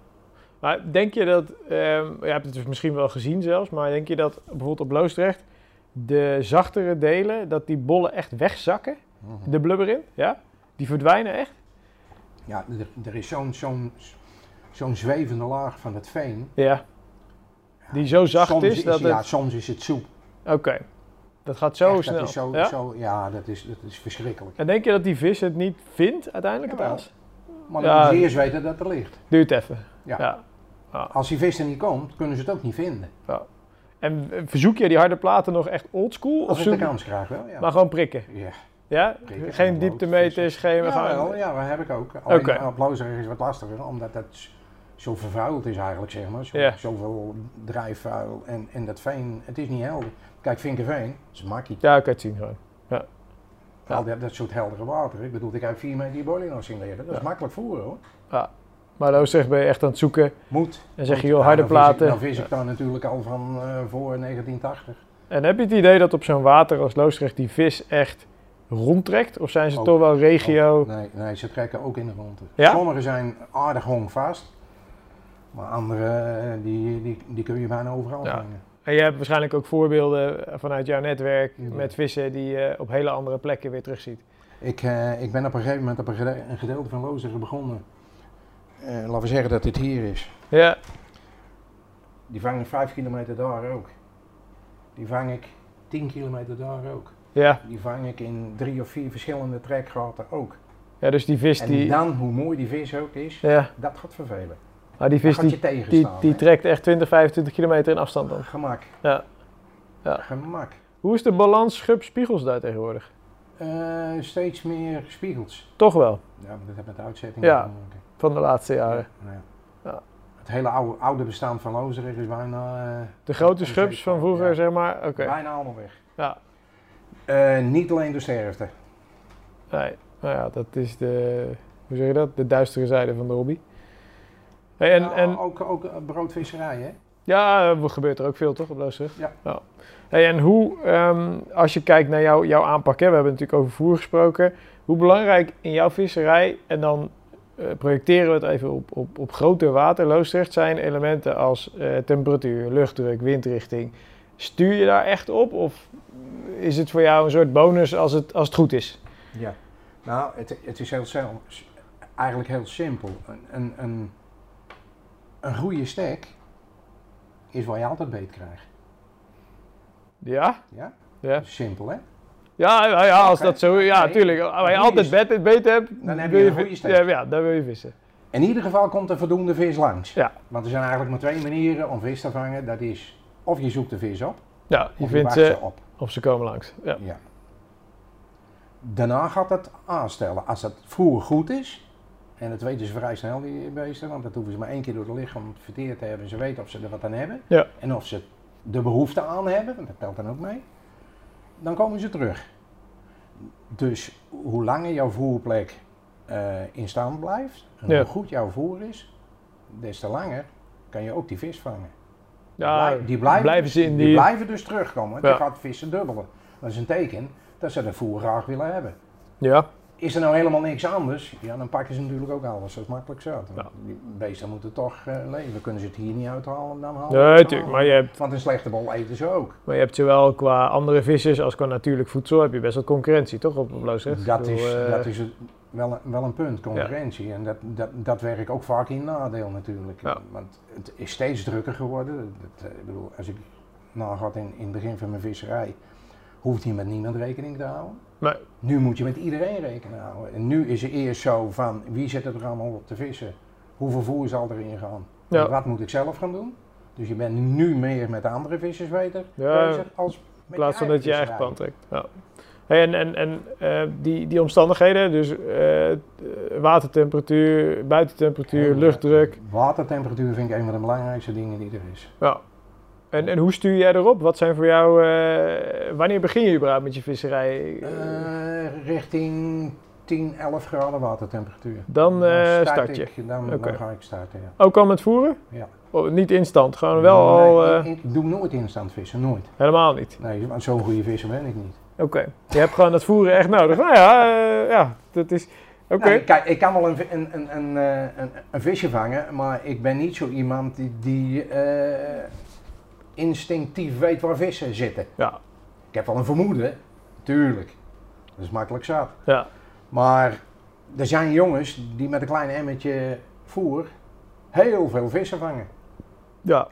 Maar denk je dat, ehm, je hebt het dus misschien wel gezien zelfs, maar denk je dat bijvoorbeeld op Loosdrecht de zachtere delen, dat die bollen echt wegzakken, Mhm. de blubber in, ja? Die verdwijnen echt? Ja, er, er is zo'n zo'n zo'n zwevende laag van het veen. Ja. Die zo zacht soms is dat Ja, het... soms is het soep. Oké. Dat gaat zo Echt, snel. Dat is zo, ja? Zo, ja, dat is, dat is verschrikkelijk. En denk je dat die vis het niet vindt uiteindelijk, het Jawel. aas? Maar dan Ja. moeten ze eerst weten dat het er ligt. Duurt even. Ja. ja. Als die vis er niet komt, kunnen ze het ook niet vinden. En eh, verzoek je die harde platen nog echt oldschool? Of Als ik de kans krijg wel, ja. Maar gewoon prikken? ja. Ja? Prikken, Geen dieptemeters, geen... Ja, wel, ja, dat heb ik ook. Alleen op Loosdrecht is het wat lastiger, omdat dat zo vervuild is eigenlijk, zeg maar. Zo, Ja. Zoveel drijfvuil en, en dat veen, het is niet helder. Kijk, Vinkerveen, dat is makkie. Ja, ik kan het zien gewoon. Ja. Al dat, dat soort heldere water. Ik bedoel, ik heb vier meter die bolie nog zien leren. Dat is Ja. makkelijk voeren hoor. Maar Loosdrecht ben je echt aan het zoeken Moet. en zeg je, joh, ja, harde dan platen. Dan vis ik daar natuurlijk al van eh, voor 1980. En heb je het idee dat op zo'n water als Loosdrecht die vis echt rondtrekt? Of zijn ze Ook. toch wel regio? Nee, nee, ze trekken ook in de ronde. Ja? Sommige zijn aardig hongvast. Maar andere, eh, die, die, die kun je bijna overal Ja. vangen. En je hebt waarschijnlijk ook voorbeelden vanuit jouw netwerk Ja. met vissen die je op hele andere plekken weer terugziet. Ik, eh, ik ben op een gegeven moment op een, gede- een gedeelte van Loosdrecht begonnen. Eh, laten we zeggen dat dit hier is. Ja, Die vang ik 5 kilometer daar ook. Die vang ik 10 kilometer daar ook. ja. Die vang ik in drie of vier verschillende trekgaten ook. ja dus die vis En die... dan, hoe mooi die vis ook is, Ja, dat gaat vervelen. Maar die vis die, die, trekt echt 20, 25 kilometer in afstand dan. Gemak. Ja. Ja. Gemak. Hoe is de balans schub-spiegels daar tegenwoordig? Eh, steeds meer spiegels. Toch wel, Ja, dat heeft met de uitzetting Ja. te maken. van de laatste jaren. Ja. Ja. Het hele oude, oude bestaan van Loosdrecht is bijna, eh, De grote schubs van vroeger, ja. zeg maar. Oké. bijna allemaal weg. Ja, Eh, niet alleen de sterfte. nee. Nou ja, dat is de, hoe zeg je dat? De duistere zijde van de hobby. Hey, en, Ja, en ook, ook eh, broodvisserij, hè? ja, er gebeurt er ook veel toch op Loosdrecht? Ja. Hey, en hoe, ehm, als je kijkt naar jouw jouw aanpak, hè, we hebben natuurlijk over voer gesproken. Hoe belangrijk in jouw visserij, en dan eh, projecteren we het even op, op, op groter water, Loosdrecht, zijn elementen als eh, temperatuur, luchtdruk, windrichting. Stuur je daar echt op of is het voor jou een soort bonus als het, als het goed is? Ja. Nou, het, het is heel eigenlijk heel simpel. Een, een, een, een goede stek is waar je altijd beet krijgt. Ja? Ja? Ja, Simpel, hè? ja, ja, ja als dat zo... Ja, Nee. tuurlijk. Waar je altijd beter hebt, Dan heb je een goede steek. Ja, ja, dan wil je vissen. In ieder geval komt er voldoende vis langs. Ja. Want er zijn eigenlijk maar twee manieren om vis te vangen. Dat is of je zoekt de vis op, Ja, je of vindt wacht ze op. of ze komen langs. Ja. Ja. Daarna gaat het aanstellen. Als het voer goed is, en dat weten ze vrij snel die beesten, want dat hoeven ze maar één keer door het lichaam verteerd te hebben. Ze weten of ze er wat aan hebben. Ja. En of ze de behoefte aan hebben, want dat telt dan ook mee. Dan komen ze terug. Dus hoe langer jouw voerplek eh, in stand blijft, en Ja. hoe goed jouw voer is, des te langer kan je ook die vis vangen. Ja, die, blijven, blijven ze in die- blijven dus terugkomen. Ja. Die gaat vissen dubbelen. Dat is een teken dat ze dat voer graag willen hebben. Ja, Is er nou helemaal niks anders, ja, dan pakken ze natuurlijk ook alles. Dat is makkelijk zo. Ja. Die beesten moeten toch eh, leven. Kunnen ze het hier niet uithalen, dan halen nee, het tuurlijk. halen. Maar je, hebt, Want een slechte bol eten ze ook. maar je hebt zowel qua andere vissers als qua natuurlijk voedsel heb je best wel concurrentie, toch? Op, op Loosdrecht? Dat is, eh, dat is wel, een, wel een punt, concurrentie. En dat, dat, dat werkt ook vaak in nadeel natuurlijk. Ja. Want het is steeds drukker geworden. Dat, eh, ik bedoel, als ik nagaat in, in het begin van mijn visserij, hoeft je met niemand rekening te houden. Nee. Nu moet je met iedereen rekening houden. En nu is het eerst zo van, wie zit er allemaal op te vissen? Hoeveel voer zal erin gaan? Ja. Wat moet ik zelf gaan doen? Dus je bent nu meer met de andere vissers beter Ja, bezig als In plaats van dat je eigen plan trekt. Ja. Hey, en en, en eh, die, die omstandigheden, dus eh, watertemperatuur, buitentemperatuur, luchtdruk. Watertemperatuur vind ik een van de belangrijkste dingen die er is. Ja. En, en hoe stuur jij erop? Wat zijn voor jou, eh, wanneer begin je überhaupt met je visserij? Eh, richting 10, 11 graden watertemperatuur. Dan eh, start je. Ik, dan, dan ga ik starten, ja. Ook al met voeren? Ja. Oh, niet instant, gewoon wel Nee, al... ik, ik doe nooit instant vissen, nooit. helemaal niet. Nee, want zo'n goede visser ben ik niet. Oké. Je hebt gewoon dat voeren echt nodig. Nou ja, ja dat is... Oké. Nou, kijk, ik kan wel een, een, een, een, een, een visje vangen, maar ik ben niet zo iemand die, die instinctief weet waar vissen zitten. Ja. Ik heb wel een vermoeden, tuurlijk. Dat is makkelijk zat. Ja. Maar er zijn jongens die met een klein emmertje voer heel veel vissen vangen. Ja.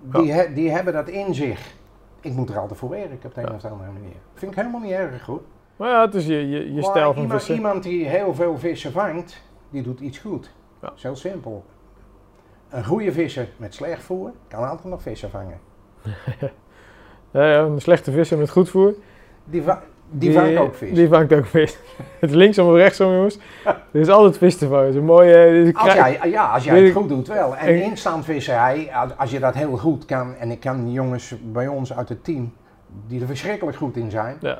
Die, he- die hebben dat in zich. Ik moet er altijd voor werken op de een Ja. of andere manier. Vind ik helemaal niet erg goed. Maar ja, het is je, je, stijl van iemand, vissen. iemand die heel veel vissen vangt, die doet iets goed. Ja. Dat is heel simpel. Een goede visser met slecht voer kan altijd nog vissen vangen. Ja, ja, een slechte visser met goed voer. Die, va- die, vangt ook vis. Die vangt ook vis. Het is linksom of rechtsom, jongens. Er is altijd vis te vangen. Het is een mooie... Als jij, ja, als jij het goed doet wel. En En- instandvisserij, als, als je dat heel goed kan, en ik kan jongens bij ons uit het team die er verschrikkelijk goed in zijn. Ja.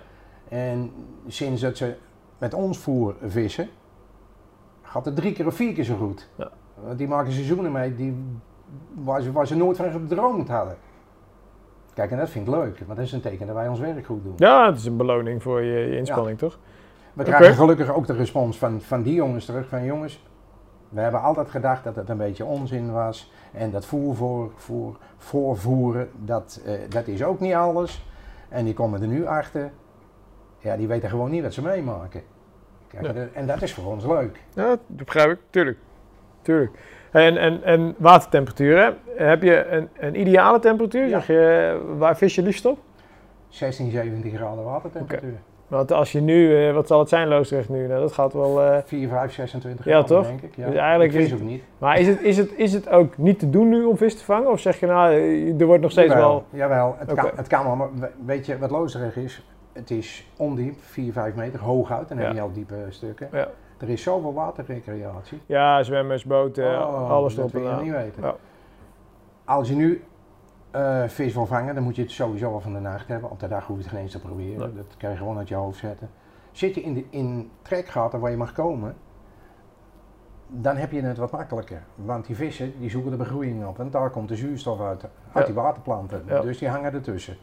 En sinds dat ze met ons voer vissen, gaat het drie keer of vier keer zo goed. Ja. Die maken seizoenen mee die, waar, ze, waar ze nooit van gedroomd hadden. Kijk, en dat vind ik leuk, want dat is een teken dat wij ons werk goed doen. Ja, het is een beloning voor je, je inspanning, toch? We krijgen gelukkig ook de respons van, van die jongens terug. Van jongens, we hebben altijd gedacht dat het een beetje onzin was. En dat voer voor, voor, voorvoeren, dat, eh, dat is ook niet alles. En die komen er nu achter. Ja, die weten gewoon niet wat ze meemaken. Kijk, Ja. En dat is voor ons leuk. Ja, dat begrijp ik. Tuurlijk. Tuurlijk. En, en, en watertemperatuur, hè? Heb je een, een ideale temperatuur? Ja. Zeg je, waar vis je liefst op? 16, 17 graden watertemperatuur. Want als je nu, eh, wat zal het zijn, Loosdrecht nu? Nou, dat gaat wel... eh, 4, 5, 26 Ja, graden toch? denk ik. Ja. Dus eigenlijk ik vis is- ook niet. maar is het, is, het, is het ook niet te doen nu om vis te vangen? Of zeg je nou, eh, er wordt nog steeds jawel, wel... Jawel, het, kan, het kan wel. Maar we- weet je wat Loosdrecht is? Het is ondiep, 4, 5 meter, hooguit. Dan Ja. heb je al diepe stukken. Ja. Er is zoveel waterrecreatie. Ja, zwemmers, boten, Oh, alles dat erop en wil je aan. niet weten. Ja. Als je nu eh, vis wil vangen, dan moet je het sowieso al van de nacht hebben. Op de dag hoef je het geen eens te proberen. Nee. Dat kan je gewoon uit je hoofd zetten. Zit je in, de, in trekgaten waar je mag komen, dan heb je het wat makkelijker. Want die vissen die zoeken de begroeiing op. En daar komt de zuurstof uit, uit Ja. die waterplanten. Ja. Dus die hangen ertussen.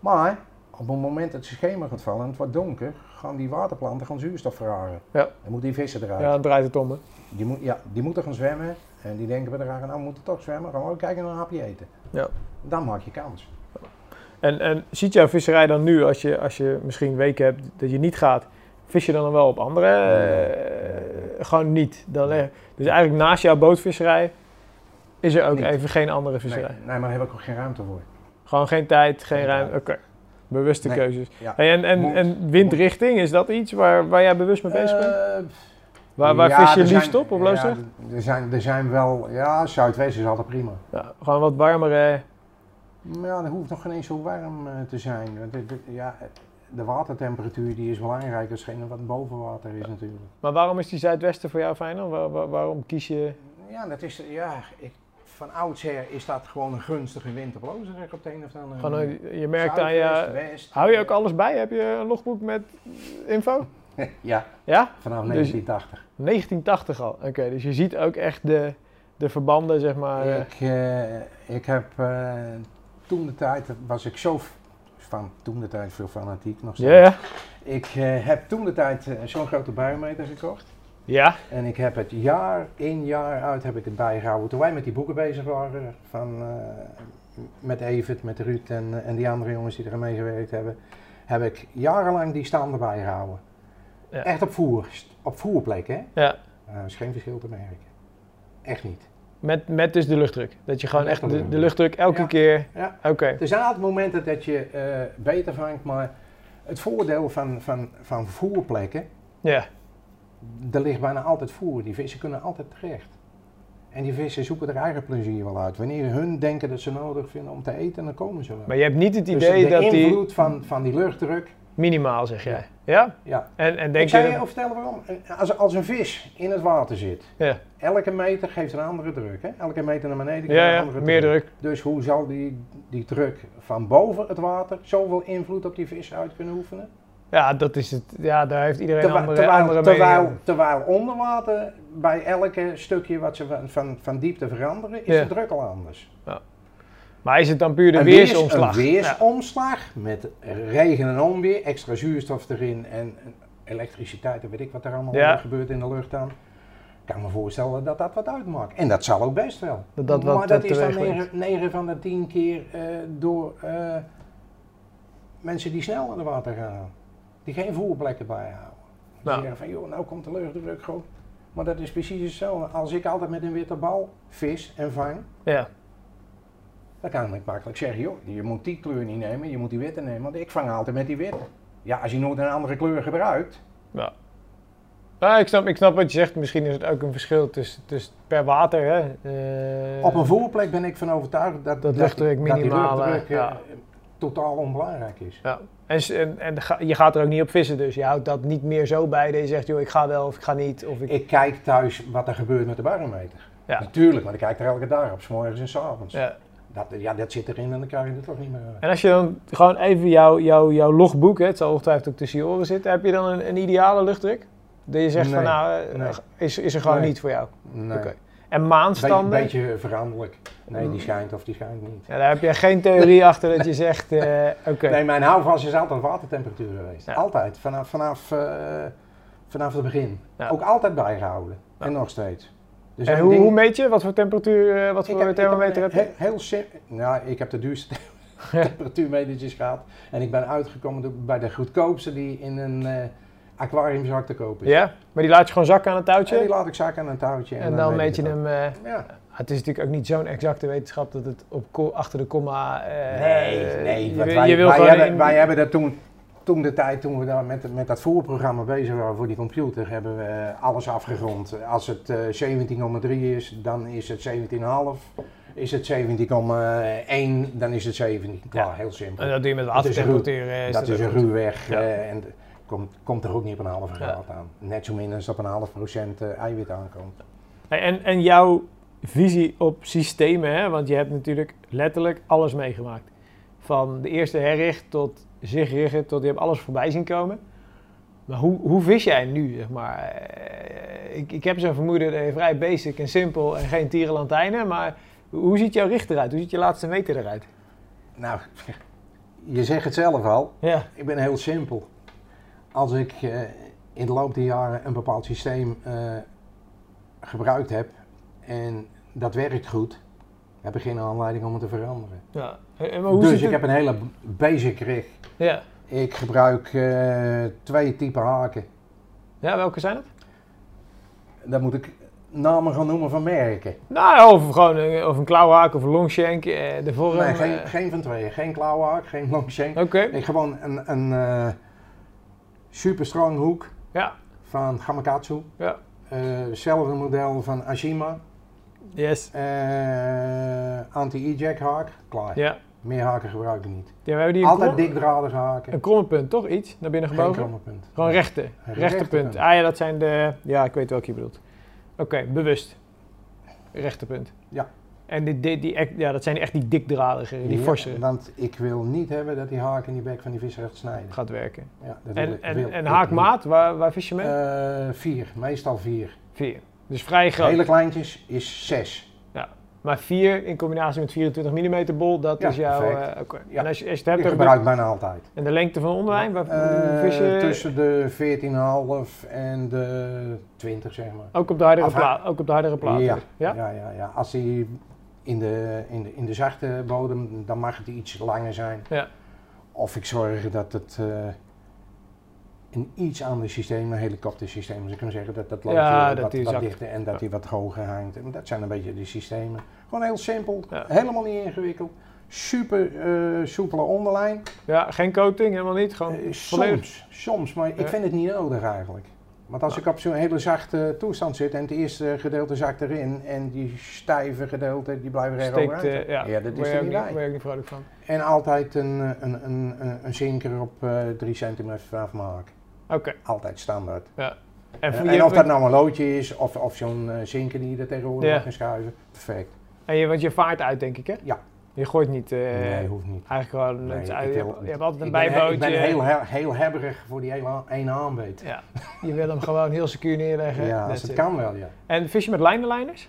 Maar op het moment dat het schemer gaat vallen en het wordt donker, gaan die waterplanten gaan zuurstof vragen. Ja. Dan moeten die vissen eruit. Ja, dan draait het om, hè? Die, moet, ja, die moeten gaan zwemmen en die denken we eraan, nou we moeten toch zwemmen, gaan we ook kijken naar een hapje eten. Ja. Dan maak je kans. En, en ziet jouw visserij dan nu, als je, als je misschien weken hebt dat je niet gaat, vis je dan wel op andere? eh, gewoon niet. Dan, dus eigenlijk naast jouw bootvisserij is er ook Niet. even geen andere visserij. nee, maar daar heb ik ook geen ruimte voor. Gewoon geen tijd, geen Geen ruimte. Oké. Bewuste Nee. keuzes. Ja. Hey, en, en, en windrichting, is dat iets waar, waar jij bewust mee bezig bent? Eh, Waar, waar ja, vis je liefst zijn- op, op ja, er, zijn, er zijn wel, ja, Zuidwest is altijd prima. Ja, gewoon wat warmere... Maar ja, dat hoeft nog geen eens zo warm eh, te zijn. De, de- ja, de watertemperatuur die is belangrijk, als geen wat boven water is natuurlijk. Maar waarom is die Zuidwesten voor jou fijn dan? Waar- waar- waarom kies je... Ja, dat is, ja, ik, van oudsher is dat gewoon een gunstige wind op de een of andere Gewoon, manier. eh, je merkt aan je... Hou je ook alles bij? Heb je een logboek met info? Ja, Ja? vanaf Dus- 1980. 1980 al. Oké, dus je ziet ook echt de, de verbanden, zeg maar. eh, Ik, eh, ik heb toen de tijd, was ik zo van toen de tijd veel fanatiek nog steeds. ja, ja. Ik heb toen de tijd zo'n grote biometer gekocht. Ja, En ik heb het jaar in jaar uit heb ik het bijgehouden. Toen wij met die boeken bezig waren, van, eh, met Evert, met Ruud en, eh, en die andere jongens die er aan meegewerkt hebben, heb ik jarenlang die standen bijgehouden. Ja. Echt op, voer, op voerplek, hè? ja. Er is geen verschil te merken. Echt niet. Met, met dus de luchtdruk. Dat je gewoon Met echt de de, de luchtdruk. luchtdruk elke Ja. keer... Ja. Oké, Er zijn altijd momenten dat je eh, beter vangt, maar het voordeel van, van, van voerplekken, ja. Er ligt bijna altijd voer. Die vissen kunnen altijd terecht. En die vissen zoeken er eigen plezier wel uit. Wanneer hun denken dat ze nodig vinden om te eten, dan komen ze wel. Maar je hebt niet het Dus idee de dat die... invloed van, van die luchtdruk, Minimaal, zeg jij. Ja? ja. En, en denk ik zou je... je dat- vertellen waarom. Als, als een vis in het water zit, Ja, elke meter geeft een andere druk. Hè? Elke meter naar beneden geeft ja, een ja. andere meer druk. Dus hoe zal die, die druk van boven het water zoveel invloed op die vis uit kunnen oefenen? Ja, dat is het. Ja, daar heeft iedereen Terwijl, andere, terwijl, andere terwijl, terwijl onder water, bij elke stukje wat ze van, van, van diepte veranderen, is Ja. de druk al anders. Maar is het dan puur de een, weers- weersomslag? een weersomslag met regen en onweer, extra zuurstof erin en elektriciteit en weet ik wat er allemaal Ja. gebeurt in de lucht dan. Ik kan me voorstellen dat dat wat uitmaakt. En dat zal ook best wel. Dat dat maar dat is dan teweeg brengt. 9, van de 10 keer eh, door eh, mensen die snel aan de water gaan. Die geen voerplekken bijhouden. Die Nou. zeggen van, joh, nou komt de luchtdruk gewoon. Maar dat is precies hetzelfde. Als ik altijd met een witte bal vis en vang, Ja, dan kan ik makkelijk zeggen, joh, je moet die kleur niet nemen, je moet die witte nemen. Want ik vang altijd met die witte. Ja, als je nooit een andere kleur gebruikt. ja. Nou, ik, snap, ik snap wat je zegt. Misschien is het ook een verschil tussen, tussen per water. Hè. Eh, Op een voerplek ben ik van overtuigd dat, Dat luchtdruk dat die luchtdruk, eh, ja. Totaal onbelangrijk is. Ja. En, en, en je gaat er ook niet op vissen, dus je houdt dat niet meer zo bij dat je zegt, joh, ik ga wel of ik ga niet. Of ik... Ik kijk thuis wat er gebeurt met de barometer. Ja. Natuurlijk, maar ik kijk er elke dag op, s morgens en s avonds. Ja. Dat, ja, dat zit erin en dan krijg je het toch niet meer uit. En als je dan gewoon even jouw jouw jouw logboek, hè, het zal ongetwijfeld ook tussen je oren zitten, heb je dan een, een ideale luchtdruk? Dat je zegt van nou, eh, nee. is, is er gewoon Nee. niet voor jou. Nee. En Een maanstanden? beetje veranderlijk. Nee, die schijnt of die schijnt niet. Ja, daar heb je geen theorie achter dat je zegt, eh, oké. Nee, mijn houvast is altijd watertemperatuur geweest. Ja. Altijd, vanaf, vanaf, eh, vanaf het begin. Ja. Ook altijd bijgehouden. En nog steeds. Dus en een hoe, ding- hoe meet je? Wat voor temperatuur, eh, wat voor heb- thermometer heb heb je? he- Heel simpel. Nou, ik heb de duurste temperatuurmetertjes gehad. En ik ben uitgekomen bij de goedkoopste die in een aquariumzak te kopen is. Ja, maar die laat je gewoon zakken aan een En touwtje? die laat ik zakken aan een touwtje. En dan meet je hem... eh. Ja. het is natuurlijk ook niet zo'n exacte wetenschap dat het op achter de komma... eh, Nee, eh, nee. je, wij, je wil wij, hebben, in- wij hebben dat toen, toen de tijd, toen we daar met, met dat voerprogramma bezig waren voor die computer, hebben we eh, alles afgerond. Als het eh 17,3 is, dan is het 17,5. Is het 17,1, dan is het 17. Klaar, Ja. heel simpel. En dat doe je met Dat is een watertemperatuur. eh, dat is een ruwweg Ja. eh, en komt, komt er ook niet op een halve Ja. graad aan. Net zo min als op een half procent eh, eiwit aankomt. Hey, En, en jouw visie op systemen, hè? want je hebt natuurlijk letterlijk alles meegemaakt. Van de eerste herricht tot zichtrichten, tot je hebt alles voorbij zien komen. Maar hoe, hoe vis jij nu, zeg maar? Eh, Ik, ik heb zo'n vermoeden dat je vrij basic en simpel en geen tierenlantijnen, maar hoe ziet jouw richt eruit? Hoe ziet je laatste meter eruit? Nou, je zegt het zelf al. Ja, Ik ben heel simpel. Als ik eh, in de loop der jaren een bepaald systeem eh, gebruikt heb en dat werkt goed, heb ik geen aanleiding om het te veranderen. ja. En- maar hoe dus ik heb een hele basic rig. ja. Ik gebruik eh, twee typen haken. ja, welke zijn het? Dan moet ik namen gaan noemen van merken. Nou, of gewoon een, of een klauwhaak of een longshank, eh, de vorm. Nee, geen, geen van tweeën. Geen klauwhaak, geen longshank. Oké, Ik gewoon een, een super strong hoek ja, van Gamakatsu. ja, Eh, hetzelfde model van Ashima. yes. Eh, Anti-eject haak, klaar. Ja. Meer haken gebruik ik niet. Ja, we hebben die Altijd dikdradige haken. een kromme punt, toch? Iets naar binnen Geen gebogen? kromme punt. Gewoon rechte. Een Rechte rechte punt. punt. Ah ja, dat zijn de... Ja, ik weet welke je bedoelt. Oké, bewust. Rechte punt. Ja. En die, die, die, echt- ja, dat zijn echt die dikdradige, die Ja, forsere. Want ik wil niet hebben dat die haak in die bek van die vis gaat snijden. gaat werken. Ja, dat En, en, wil en ik haakmaat, waar, waar vis je mee? Eh, vier, meestal vier. Vier. Dus vrij groot. Hele kleintjes is 6. Maar 4 in combinatie met 24 mm bol, dat Ja, is jouw... perfect. eh, oké. Ja. En als je, als je het Ik hebt de, gebruik bijna altijd. en de lengte van de onderlijn, waar, Eh, vis je... tussen de 14,5 en de 20 zeg maar. Ook op de hardere, Afha- pla ook op de hardere platen? Ja, ja? ja, ja, ja. Als die in de, in, de, in de zachte bodem, dan mag het iets langer zijn. Ja. Of ik zorg dat het eh, een iets ander systeem, een helikoptersysteem, zou ik kunnen zeggen, dat dat Ja, dat wat, wat dichter en dat die wat hoger hangt. En dat zijn een beetje die systemen. Gewoon heel simpel, helemaal niet ingewikkeld. Super eh, soepele onderlijn. Ja, geen coating, helemaal niet. Gewoon Eh, volledig... soms, soms, maar Ja. ik vind het niet nodig eigenlijk. Want als Ja. ik op zo'n hele zachte toestand zit en het eerste gedeelte zakt erin en die stijve gedeelte die blijven er Steekt, eh, ja, Ja, dat is er niet bij. niet vrolijk van. En altijd een, eh, een, een, een, een zinker op eh 3 centimeter vanaf maken. Oké. Altijd standaard. En, En, en of dat nou een loodje is of, of zo'n eh, zinker die je er tegenwoordig Ja. mag gaan schuiven. Perfect. en je, want je vaart uit, denk ik, hè? Ja. Je gooit niet... eh, nee, hoeft niet. Eigenlijk gewoon... Nee, je, wil- je hebt altijd een bijbootje. ik ben heel, he- heel hebberig voor die ene, ene aanbeet. Ja, je wil hem gewoon heel secuur neerleggen. Ja, That's als het it. kan wel, ja. En vis je met lijnenlijners?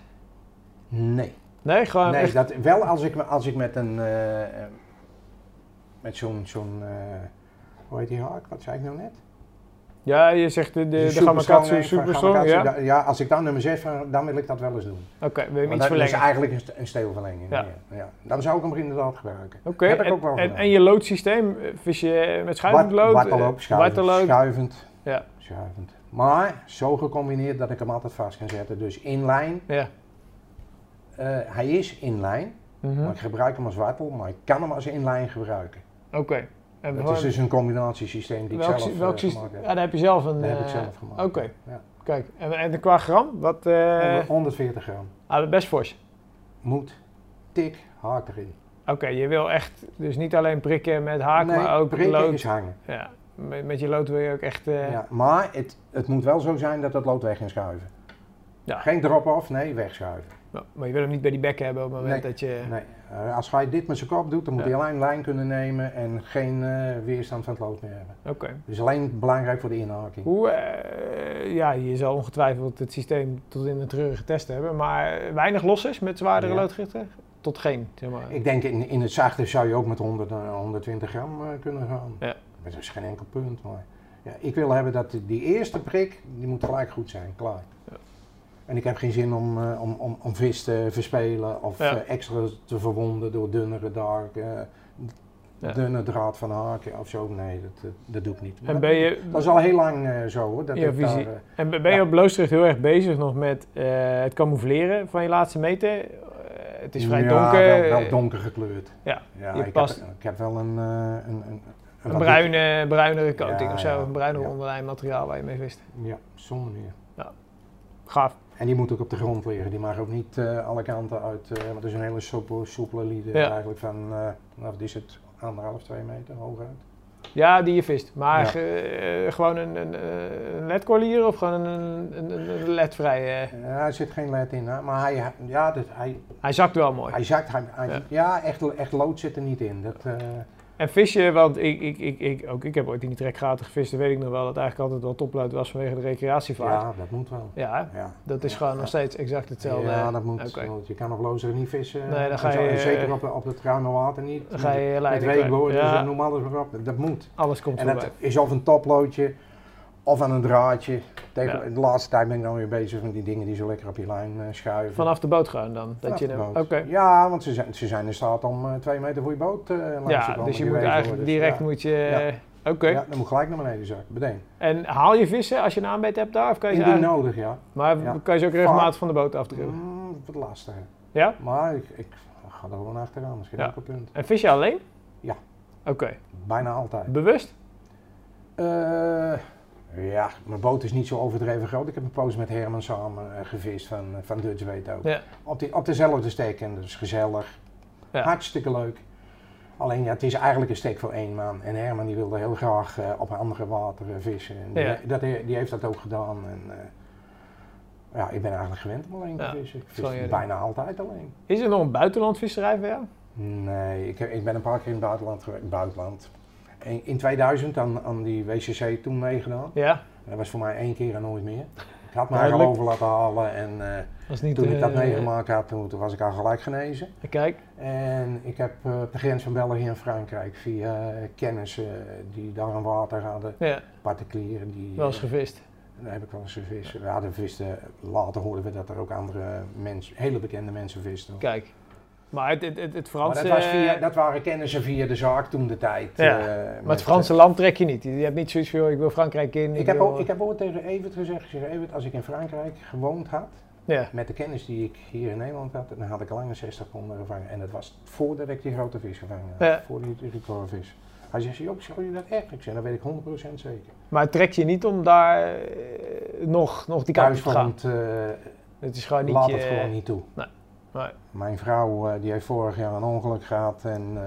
Nee. Nee, gewoon Nee, echt... dat, wel als ik, als ik met een. eh, eh, met zo'n. zo'n eh, hoe heet die haak? Wat zei ik nou net? Ja, je zegt de, de, de Gamakatsu eh, ja? da- ja, als ik dan nummer 6 van, dan wil ik dat wel eens doen. Oké, wil je hem Want iets dat is verlengen? eigenlijk een, een steelverlenging. Ja. Ja. Ja. Dan zou ik hem inderdaad gebruiken. Oké, en, ook en, en je loodsysteem, eh, vis je met schuivend lood? Watteloop, eh, schuivend. Ja. Schuivend. Maar zo gecombineerd dat ik hem altijd vast kan zetten. Dus in lijn. Ja. hij is in lijn. Mhm. Maar ik gebruik hem als wattel. Maar ik kan hem als in lijn gebruiken. Oké. Het is dus een combinatiesysteem die ik welk, zelf welk eh, systeem? gemaakt heb. Ja, daar heb je zelf een... Dat heb ik eh, zelf gemaakt. Oké, Ja. kijk. En, en qua gram? Wat... eh Honderd- 140 gram. ah, best fors. Moet tik hard erin. Oké, je wil echt dus niet alleen prikken met haak, nee, maar ook prikken lood. is hangen. Ja, met, met je lood wil je ook echt... eh, Ja, maar het, het moet wel zo zijn dat het lood weg kan schuiven. Ja. Geen drop-off, nee, wegschuiven. nou, maar je wil hem niet bij die bek hebben op het moment Nee, dat je... Nee. Eh, als hij dit met zijn kop doet, dan moet Ja. hij alleen lijn kunnen nemen en geen eh, weerstand van het lood meer hebben. Oké. Dus alleen belangrijk voor de inhaking. Hoe, eh, ja, je zal ongetwijfeld het systeem tot in de treuren getest hebben, maar weinig losses met zwaardere Ja. loodgiften? Tot geen, zeg maar. Ik denk in, in het zachte zou je ook met 100, eh, 120 gram kunnen gaan. Ja. Dat is geen enkel punt. Maar ja, ik wil hebben dat die- die eerste prik, die moet gelijk goed zijn, klaar. Ja. En ik heb geen zin om, eh, om, om, om vis te verspelen of Ja. eh, extra te verwonden door dunnere dark, eh, Ja. dunne draad van haken of zo. Nee, dat, dat, doe ik niet. En dat, ben je, dat is al heel lang zo hoor. Dat Ja, ik visie. daar, en ben je Ja. op Loosdrecht heel erg bezig nog met het camoufleren van je laatste meter? Het is vrij ja, donker. Wel, wel donker gekleurd. Ja, ja je ik, past- heb, ik heb wel een, een, een, Een wat bruine, bruinere coating Ja, of zo, ja, een bruiner ja. onderlijn materiaal waar je mee vist. Ja, zonder meer. Gaaf. En die moet ook op de grond liggen. Die mag ook niet eh, alle kanten uit. eh want het is een hele soepele, soepele lieden Ja. eigenlijk van, eh nou, is het, anderhalf, twee meter hooguit. Ja, die je vist. Maar Ja. gewoon een, een, een of gewoon een, een, een ledvrij... eh, Ja, er zit geen led in, hè, maar hij, ja, dat, hij, hij zakt wel mooi. hij zakt. Hij, hij- Ja. ja, echt, echt lood zit er niet in. Dat, En vis je, want ik, ik, ik, ik, ook ik heb ooit in die trekgaten gevist, dan weet ik nog wel dat het eigenlijk altijd wel topluid was vanwege de recreatievaart. Ja, dat moet wel. ja Ja. dat is Ja, gewoon ja. nog steeds exact hetzelfde. Ja, dat moet. Oké. Want je kan op lozer niet vissen. Nee, dan ga En en je, zeker eh, op, op het ruime water niet. Dan ga je met leiding weekboorden, kwijt. dus noem alles maar op. Dat moet. alles komt En voorbij. dat is of een toploodje of aan een draadje. Tegen, Ja. De laatste tijd ben ik dan weer bezig met die dingen die zo lekker op je lijn eh, schuiven. Vanaf de boot gaan dan? Dat Vanaf je de boot. Ja, want ze zijn, ze zijn in staat om eh, twee meter voor je boot eh langs te Ja, komen. dus je die moet eigenlijk worden. direct Ja. moet je... Oké. Ja, dan moet gelijk naar beneden zakken, meteen. En haal je vissen als je een aanbeet hebt daar? Of kan je ze eigenlijk- nodig, ja. Maar kan je ze ook regelmatig van de boot afdrukken? Mm, wat lastiger. Ja? Maar ik, ik ga er gewoon achteraan, dat is geen enkel punt. En vis je alleen? Ja. Oké. Bijna altijd. Bewust? Eh, ja, mijn boot is niet zo overdreven groot. Ik heb een poos met Herman samen eh, gevist van, eh, van Dutch Weet ook. Ja. Op, die, op dezelfde steek en dat is gezellig. Ja. Hartstikke leuk. Alleen ja, het is eigenlijk een steek voor één man. En Herman die wilde heel graag eh, op andere wateren vissen. En die, Ja. dat, die heeft dat ook gedaan. En, ja, ik ben eigenlijk gewend om alleen te vissen. Ik vis bijna altijd alleen. Is er nog een buitenlandvisserij voor jou? Nee, ik, heb- ik ben een paar keer in het buitenland geweest. Buitenland. In, in 2000 aan, aan die WCC toen meegedaan. Ja. Dat was voor mij één keer en nooit meer. Ik had me Duidelijk. over laten halen en eh, niet, toen ik dat eh, meegemaakt had, toen, toen was ik al gelijk genezen. Kijk, En ik heb eh, op de grens van België en Frankrijk via eh, kennissen die daar een water hadden, ja, particulieren, die... wel eens eh, gevist. daar heb ik wel eens gevist. We hadden visten, later hoorden we dat er ook andere mensen, hele bekende mensen visten. Kijk. Maar het, het, het, het Maar Franse... dat, was via, dat waren kennissen via de zaak toen de tijd. Ja, eh, maar het Franse land trek je niet. Je hebt niet zoiets van, joh, ik wil Frankrijk in. Ik heb, wil- ook, ik heb ooit tegen Evert gezegd, ik zeg Evert, als ik in Frankrijk gewoond had, Ja, met de kennis die ik hier in Nederland had, dan had ik al een 60 pond gevangen. En dat was voordat ik die grote vis gevangen had, Ja. voor die recordvis. Hij zegt, Joop, zou je dat echt? Ik zeg, dat weet ik 100% zeker. maar het trekt je niet om daar eh, nog, nog die kant op te gaan. Eh Het is gewoon niet laat het gewoon niet toe. Nee. Nee. Mijn vrouw eh, die heeft vorig jaar een ongeluk gehad en eh,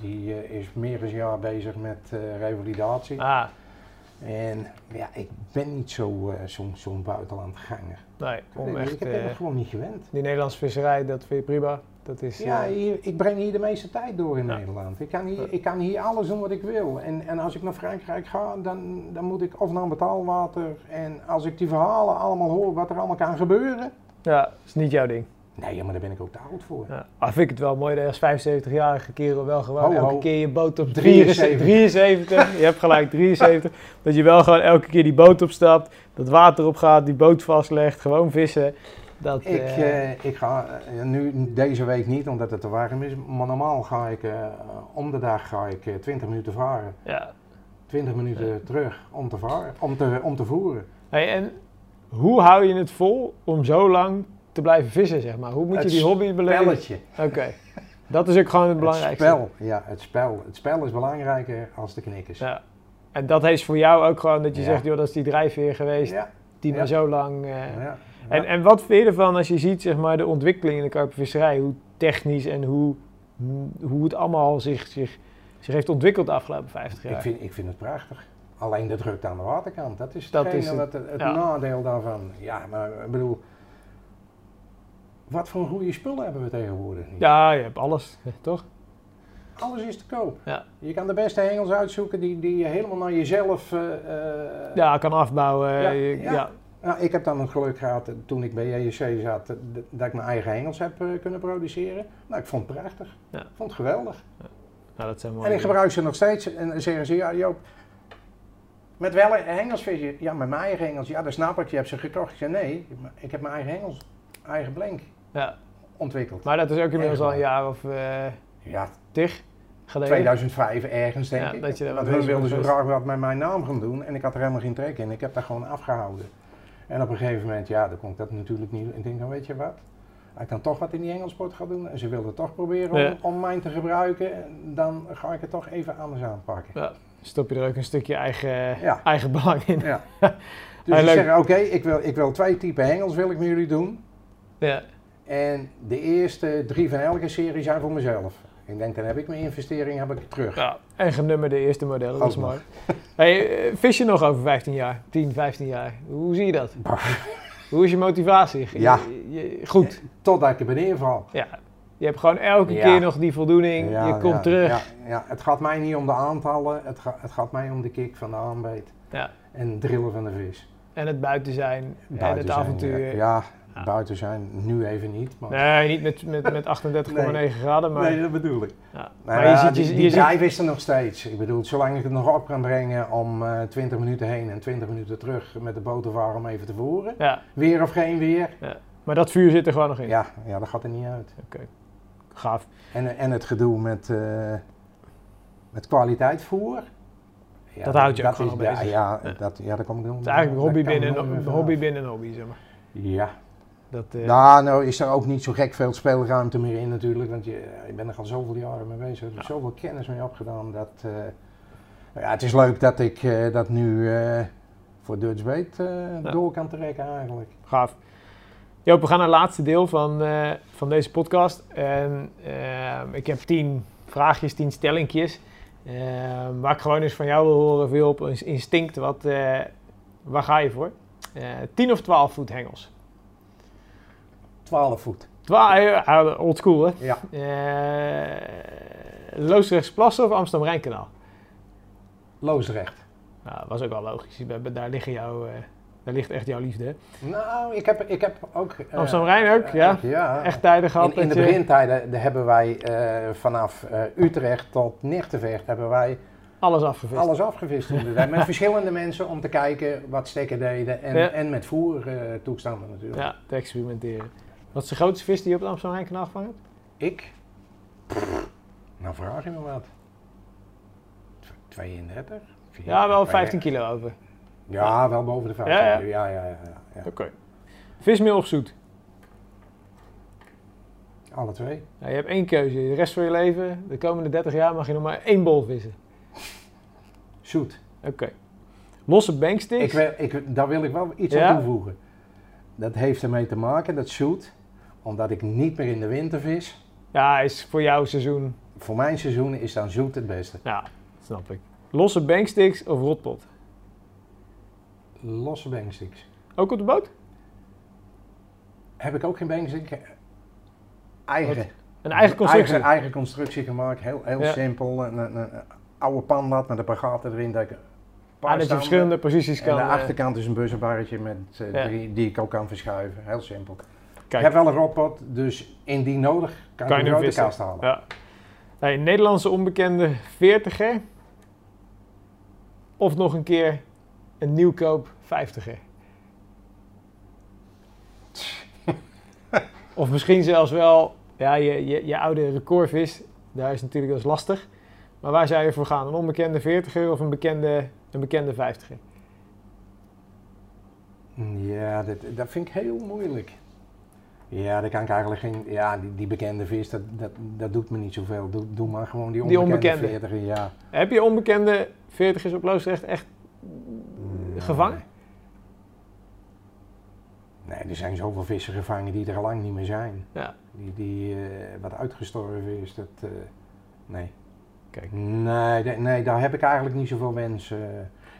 die eh, is meer dan een jaar bezig met revalidatie. Ah, En ja, ik ben niet zo, zo'n zo'n buitenlandganger. nee, om ik echt... ik ben eh, het gewoon niet gewend. die Nederlandse visserij, dat vind je prima. Dat is... Ja, hier, ik breng hier de meeste tijd door in Ja. Nederland. Ik kan, hier, ik kan hier alles doen wat ik wil. En, en als ik naar Frankrijk ga, dan, dan moet ik of naar betaalwater. En als ik die verhalen allemaal hoor, wat er allemaal kan gebeuren. ja, is niet jouw ding. Nee, maar daar ben ik ook te oud voor. Ja. Ah, vind ik het wel mooi dat je als 75-jarige kerel wel gewoon Ho, elke ho. keer je boot op 73. 73. je hebt gelijk 73. dat je wel gewoon elke keer die boot opstapt, dat water opgaat, die boot vastlegt, gewoon vissen. Dat, Ik, eh, eh, ik ga eh, nu deze week niet, omdat het te warm is. Maar normaal ga ik om de dag ga ik eh, 20 minuten varen. ja. 20 minuten terug om te varen, om te, om te voeren. Hey, en hoe hou je het vol om zo lang te blijven vissen, zeg maar? Hoe moet je Het die hobby beleven? Spelletje. Oké. Dat is ook gewoon het Het belangrijkste. spel, ja, het spel. Het spel is belangrijker als de knikkers. Ja. En dat heeft voor jou ook gewoon dat je Ja. zegt, joh, dat is die drijfveer geweest, Ja, die maar zo lang... eh, ja. En, en wat vind je ervan als je ziet zeg maar, de ontwikkeling in de karpenvisserij? Hoe technisch en hoe, hoe het allemaal zich, zich, zich heeft ontwikkeld de afgelopen 50 jaar? ik, vind, ik vind het prachtig. Alleen de drukte aan de waterkant, dat is Dat is het, het, het nadeel daarvan. Ja, maar ik bedoel, wat voor goede spullen hebben we tegenwoordig niet? Ja, je hebt alles, toch? Alles is te koop. Ja. Je kan de beste hengels uitzoeken die, die je helemaal naar jezelf... eh, eh, Ja, kan afbouwen. Ja, je- ja. ja. Nou, ik heb dan het geluk gehad eh, toen ik bij JSC zat, eh, dat ik mijn eigen hengels heb eh, kunnen produceren. Nou, ik vond het prachtig. Ja. Ik vond het geweldig. Nou, dat zijn mooie En ik gebruik ze nog steeds. En zeggen ze, ja Joop, met welke hengels vis je? Ja, met mijn eigen hengels. Ja, dat snap ik. Je hebt ze gekocht. Ik zei, nee, ik heb mijn eigen hengels, eigen blank Ja. ontwikkeld. Maar dat is ook inmiddels al een jaar of eh Ja, tig geleden. 2005 ergens denk Ja, ik. dat je Want hun wilden zo graag wat met mijn naam gaan doen. En ik had er helemaal geen trek in. Ik heb dat gewoon afgehouden. En op een gegeven moment, ja, dan kon ik dat natuurlijk niet. Ik denk, dan weet je wat? Als ik dan toch wat in die Engelsport ga doen en ze wilden toch proberen om, Ja. om mij te gebruiken, dan ga ik het toch even anders aanpakken. Stop je er ook een stukje eigen, Ja. eigen belang in. Ja. Ja, Dus ik zeg, oké, ik, wil, ik wil twee typen hengels wil ik met jullie doen. Ja. En de eerste drie van elke serie zijn voor mezelf. Ik denk, dan heb ik mijn investering heb ik terug. Ja, en genummerde eerste modellen, dat is mooi. Hey, eh, vis je nog over 15 jaar, 10, 15 jaar? Hoe zie je dat? Hoe is je motivatie? Ja. Je- je- goed, Totdat ik er beneden val. ja. Je hebt gewoon elke Ja. keer nog die voldoening, Ja, je komt ja, terug. Ja, ja, het gaat mij niet om de aantallen, het, ga- het gaat mij om de kick van de aanbeet. Ja. En het drillen van de vis. En het buiten zijn, en het zijn, avontuur. Ja, ja, buiten zijn, nu even niet. Maar Nee, niet met, met, met 38,9 graden, maar, nee, dat bedoel ik. ja. Maar je ziet... die, Je, die je ziet drive is er nog steeds. Ik bedoel, zolang ik het nog op kan brengen om eh 20 minuten heen en 20 minuten terug met de boot te varen om even te voeren. ja, Weer of geen weer. maar dat vuur zit er gewoon nog in. Ja, ja dat gaat er niet uit. Oké, gaaf. En, en het gedoe met, eh met kwaliteit voer. Ja, Dat houdt je ook dat gewoon is- bezig. Ja, Ja. Dat, ja, daar kom ik nog Het is eigenlijk hobby binnen, hobby binnen hobby, zeg maar. Ja. Dat, eh, Nou, nou is er ook niet zo gek veel speelruimte meer in natuurlijk, want je, je bent er al zoveel jaren mee bezig. Is Ja. zoveel kennis mee opgedaan dat... eh, nou ja, het is leuk dat ik eh, dat nu eh, voor Dutch Bait eh, Ja. door kan trekken eigenlijk. Gaaf. Joop, we gaan naar het laatste deel van, eh, van deze podcast. En ehm, ik heb tien vraagjes, tien stellingjes. ehm, waar ik gewoon eens van jou wil horen, veel op een instinct. Wat, eh, waar ga je voor? Eh 10 of 12 voet hengels? 12 voet. Twa old school, hè? Ja. Eh Loosdrechtsplassen of Amsterdam-Rijnkanaal? Loosdrecht. Nou, dat was ook wel logisch. Daar liggen jouw, eh, Daar ligt echt jouw liefde, hè? Nou, ik heb, ik heb ook... eh, Amsterdam-Rijn ook, ja. ja. Echt tijden gehad In, in de begintijden daar hebben wij eh, vanaf eh, Utrecht tot Nechtenvecht hebben wij alles afgevist. alles afgevist. met verschillende mensen om te kijken wat stekken deden en, Ja. en met voertoestanden natuurlijk. Ja, te experimenteren. Wat is de grootste vis die je op het Amsterdam-Rijn gevangen hebt? Ik? Pff, nou vraag je me wat. Tw- 32? Ja, wel 15 15 kilo over. Ja, wel boven de 15 Ja, ja. Ja, ja, ja. ja, ja. Oké. Vismeel of zoet? Alle twee. Nou, je hebt één keuze. De rest van je leven, de komende 30 jaar, mag je nog maar één bol vissen. Zoet. Oké. Losse banksticks? Ik, wil- ik, daar wil ik wel iets Ja? aan toevoegen. Dat heeft ermee te maken, dat zoet, omdat ik niet meer in de winter vis. Ja, is voor jouw seizoen. Voor mijn seizoen is dan zoet het beste. Ja, snap ik. Losse banksticks of rotpot? Losse banksticks. Ook op de boot? Heb ik ook geen bankstick. Eigen. Een eigen constructie? Eigen, eigen constructie gemaakt, heel, heel Ja. simpel. Een, een, een oude panlat met een paar gaten erin. Dat ik Ah, dat je standen- verschillende posities En kan... de eh, achterkant is een buzzenbarretje met eh, Ja. drie, die ik ook kan verschuiven. Heel simpel. Kijk. Ik heb wel een robot, dus indien nodig kan, je hem grote vissen. kast halen. Ja. Nederlandse onbekende 40er. Of nog een keer een nieuwkoop 50er. of misschien zelfs wel ja, je, je, je oude recordvis. Daar is natuurlijk dat is lastig. Maar waar zou je voor gaan? Een onbekende 40er of een bekende, een bekende 50er? Ja, dat, dat vind ik heel moeilijk. Ja, daar kan ik eigenlijk geen... Ja, die, die bekende vis, dat, dat, dat doet me niet zoveel. Doe, doe maar gewoon die Die onbekende, onbekende. 40, ja. Heb je onbekende 40ers op Loosdrecht echt gevangen? Nee, er zijn zoveel vissen gevangen die er al lang niet meer zijn. Ja. Die, die eh, wat uitgestorven is, dat... eh, nee. Kijk. Nee, nee, daar heb ik eigenlijk niet zoveel wens. eh.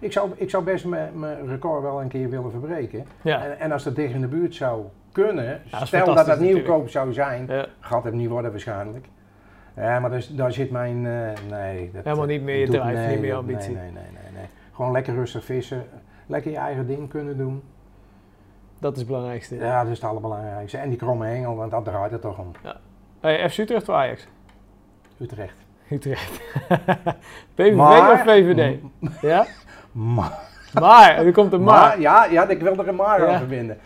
ik, zou, ik zou best mijn mijn record wel een keer willen verbreken. Ja. En, en als dat dicht in de buurt zou kunnen, stel dat dat nieuwkoop zou zijn, ja. gaat het niet worden waarschijnlijk. Ja, maar daar, is- daar zit mijn, eh, nee. Dat, Helemaal niet meer je drive, nee, niet meer ambitie. Nee, nee, nee, nee, nee. Gewoon lekker rustig vissen, lekker je eigen ding kunnen doen. Dat is het belangrijkste. Ja, dat is het allerbelangrijkste. En die kromme hengel, want dat draait het toch om. Hey, FC Utrecht of Ajax? Utrecht. Utrecht. PVV Maar- of VVD? Ja? Maar, Maar, er komt een maar. maar ja, ja, ik wil er een maar Ja. aan verbinden.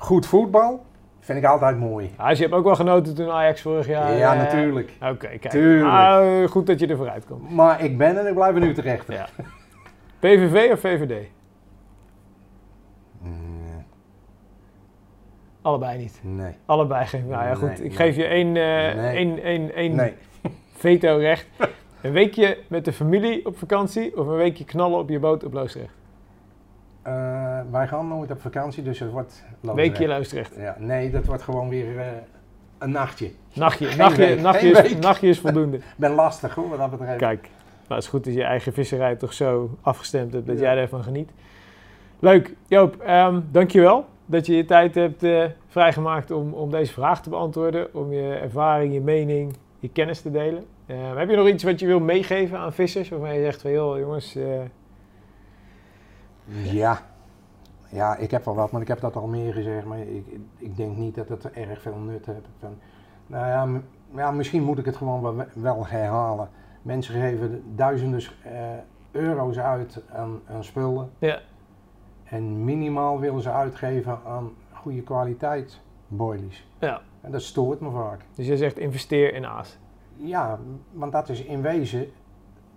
Goed voetbal vind ik altijd mooi. Dus je hebt ook wel genoten toen Ajax vorig jaar... ja, eh, natuurlijk. Oké, kijk. Tuurlijk. Ah, goed dat je er vooruit komt. Maar ik ben en ik blijf een Utrecht. Ja. PVV of VVD? Mm, Allebei niet. nee. Allebei geen. Nou ja, goed. Nee, ik nee. geef je één, eh Nee. één, één, één Nee. veto-recht. Een weekje met de familie op vakantie of een weekje knallen op je boot op Loosdrecht? Eh, wij gaan nooit op vakantie, dus het wordt weekje Loosdrecht. Ja, nee, dat wordt gewoon weer eh, een nachtje. Nachtje, Geen nachtje, week, nachtje, geen is, nachtje is voldoende. Ik ben lastig hoor, wat dat betreft. Kijk, nou, het is goed dat je eigen visserij toch zo afgestemd hebt dat Ja. jij ervan geniet. Leuk. Joop, ehm dankjewel dat je je tijd hebt eh, vrijgemaakt om, om deze vraag te beantwoorden. Om je ervaring, je mening, je kennis te delen. Ehm, heb je nog iets wat je wil meegeven aan vissers? Waarvan je zegt van, joh jongens, Ja. ja, ik heb wel wat, maar ik heb dat al meer gezegd. Maar ik, ik denk niet dat het erg veel nut heeft. Van, nou ja, ja, misschien moet ik het gewoon wel, wel herhalen. Mensen geven duizenden eh, euro's uit aan, aan spullen. Ja. En minimaal willen ze uitgeven aan goede kwaliteit boilies. ja. En dat stoort me vaak. Dus je zegt investeer in aas. Ja, want dat is in wezen.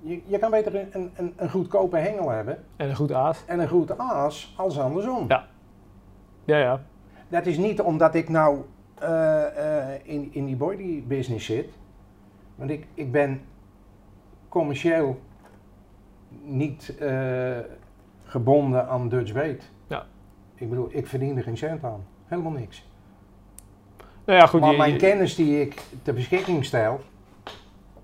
Je, je kan beter een, een, een goedkope hengel hebben En een goed aas. en een goed aas als andersom. Ja. Ja, ja. Dat is niet omdat ik nou eh, eh, in, in die body business zit. Want ik, ik ben commercieel niet eh, gebonden aan Dutch bait. Ja. Ik bedoel, ik verdien er geen cent aan. Helemaal niks. Nou ja, goed. maar je- mijn kennis die ik ter beschikking stel,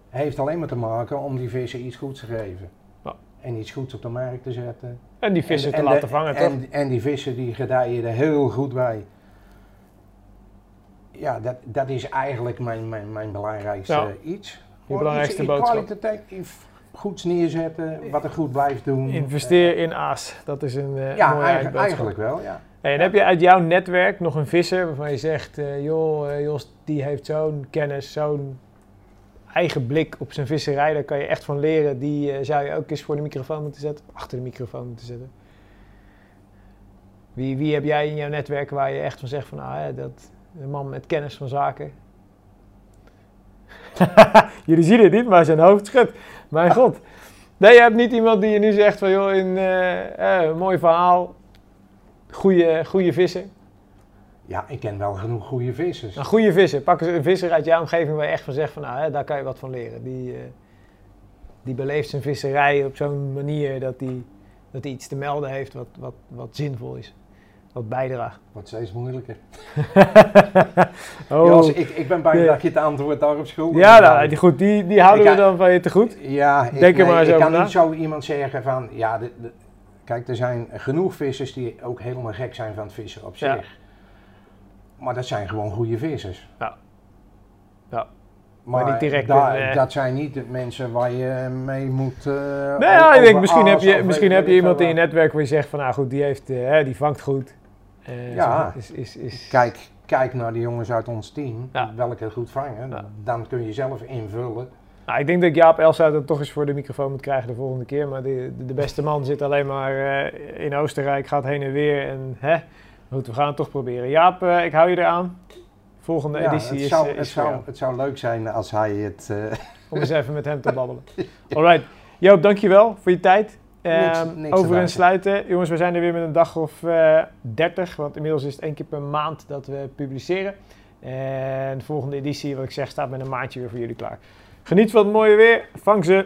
heeft alleen maar te maken om die vissen iets goeds te geven. Ja. En iets goeds op de markt te zetten. en die vissen En- te en laten de- vangen, toch? en, en die vissen die gedijen er heel goed bij. Ja, dat, dat is eigenlijk mijn, mijn, mijn belangrijkste Ja. iets. belangrijkste iets, boodschap. Kwalitatief, goeds neerzetten, wat er goed blijft doen. Investeer in aas. Dat is een uh, ja, mooie eigen- boodschap. eigenlijk wel, ja. Hey, en heb je uit jouw netwerk nog een visser waarvan je zegt, eh, joh, eh, Jos, die heeft zo'n kennis, zo'n eigen blik op zijn visserij, daar kan je echt van leren. Die eh, zou je ook eens voor de microfoon moeten zetten, achter de microfoon moeten zetten. Wie, wie heb jij in jouw netwerk waar je echt van zegt van, ah, dat een man met kennis van zaken. Jullie zien het niet, maar zijn hoofd schudt. Mijn god. Nee, je hebt niet iemand die je nu zegt van, joh, een eh, eh, mooi verhaal, goede, goede vissen. Ja, ik ken wel genoeg goede vissers. Een goede visser. Pak eens een visser uit jouw omgeving waar je echt van zegt van, nou, hè, daar kan je wat van leren. Die, eh, die beleeft zijn visserij op zo'n manier dat hij dat hij iets te melden heeft wat, wat, wat zinvol is. Wat bijdraagt. Wordt steeds moeilijker. oh. Jos, ik, ik ben bang Ja. dat je het antwoord daarop schuldig ja, nou, die, goed, die, die houden Ik we dan van je te goed. Ja, ik, Denk er nee, maar eens ik over kan na. niet zo iemand zeggen van, ja, de, de- kijk, er zijn genoeg vissers die ook helemaal gek zijn van het vissen op Ja. Maar dat zijn gewoon goede vissers. Ja. Ja. Maar, Maar niet direct da- eh, dat zijn niet de mensen waar je mee moet. eh Nou ja, ik denk, misschien heb je, misschien heb je iemand in je netwerk waar je zegt van, nou goed, die, heeft, eh, die vangt goed. Ja. Is, is, is, Kijk, kijk naar de jongens uit ons team, Ja. welke goed vangen. Ja. Dan kun je zelf invullen. Nou, ik denk dat Jaap Elsa het toch eens voor de microfoon moet krijgen de volgende keer. Maar de, de, beste man zit alleen maar in Oostenrijk, gaat heen en weer. En hè, goed, we gaan het toch proberen. Jaap, eh, ik hou je eraan. Volgende Ja, editie het, is, zou, eh, het, is voor zou, jou. het zou leuk zijn als hij het. eh, Om eens even met hem te babbelen. Alright. Joop, dankjewel voor je tijd. Niks- Ehm, niks over en sluiten. Jongens, we zijn er weer met een dag of 30. Want inmiddels is het één keer per maand dat we publiceren. En de volgende editie, wat ik zeg, staat met een maandje weer voor jullie klaar. Geniet van het mooie weer. Vang ze.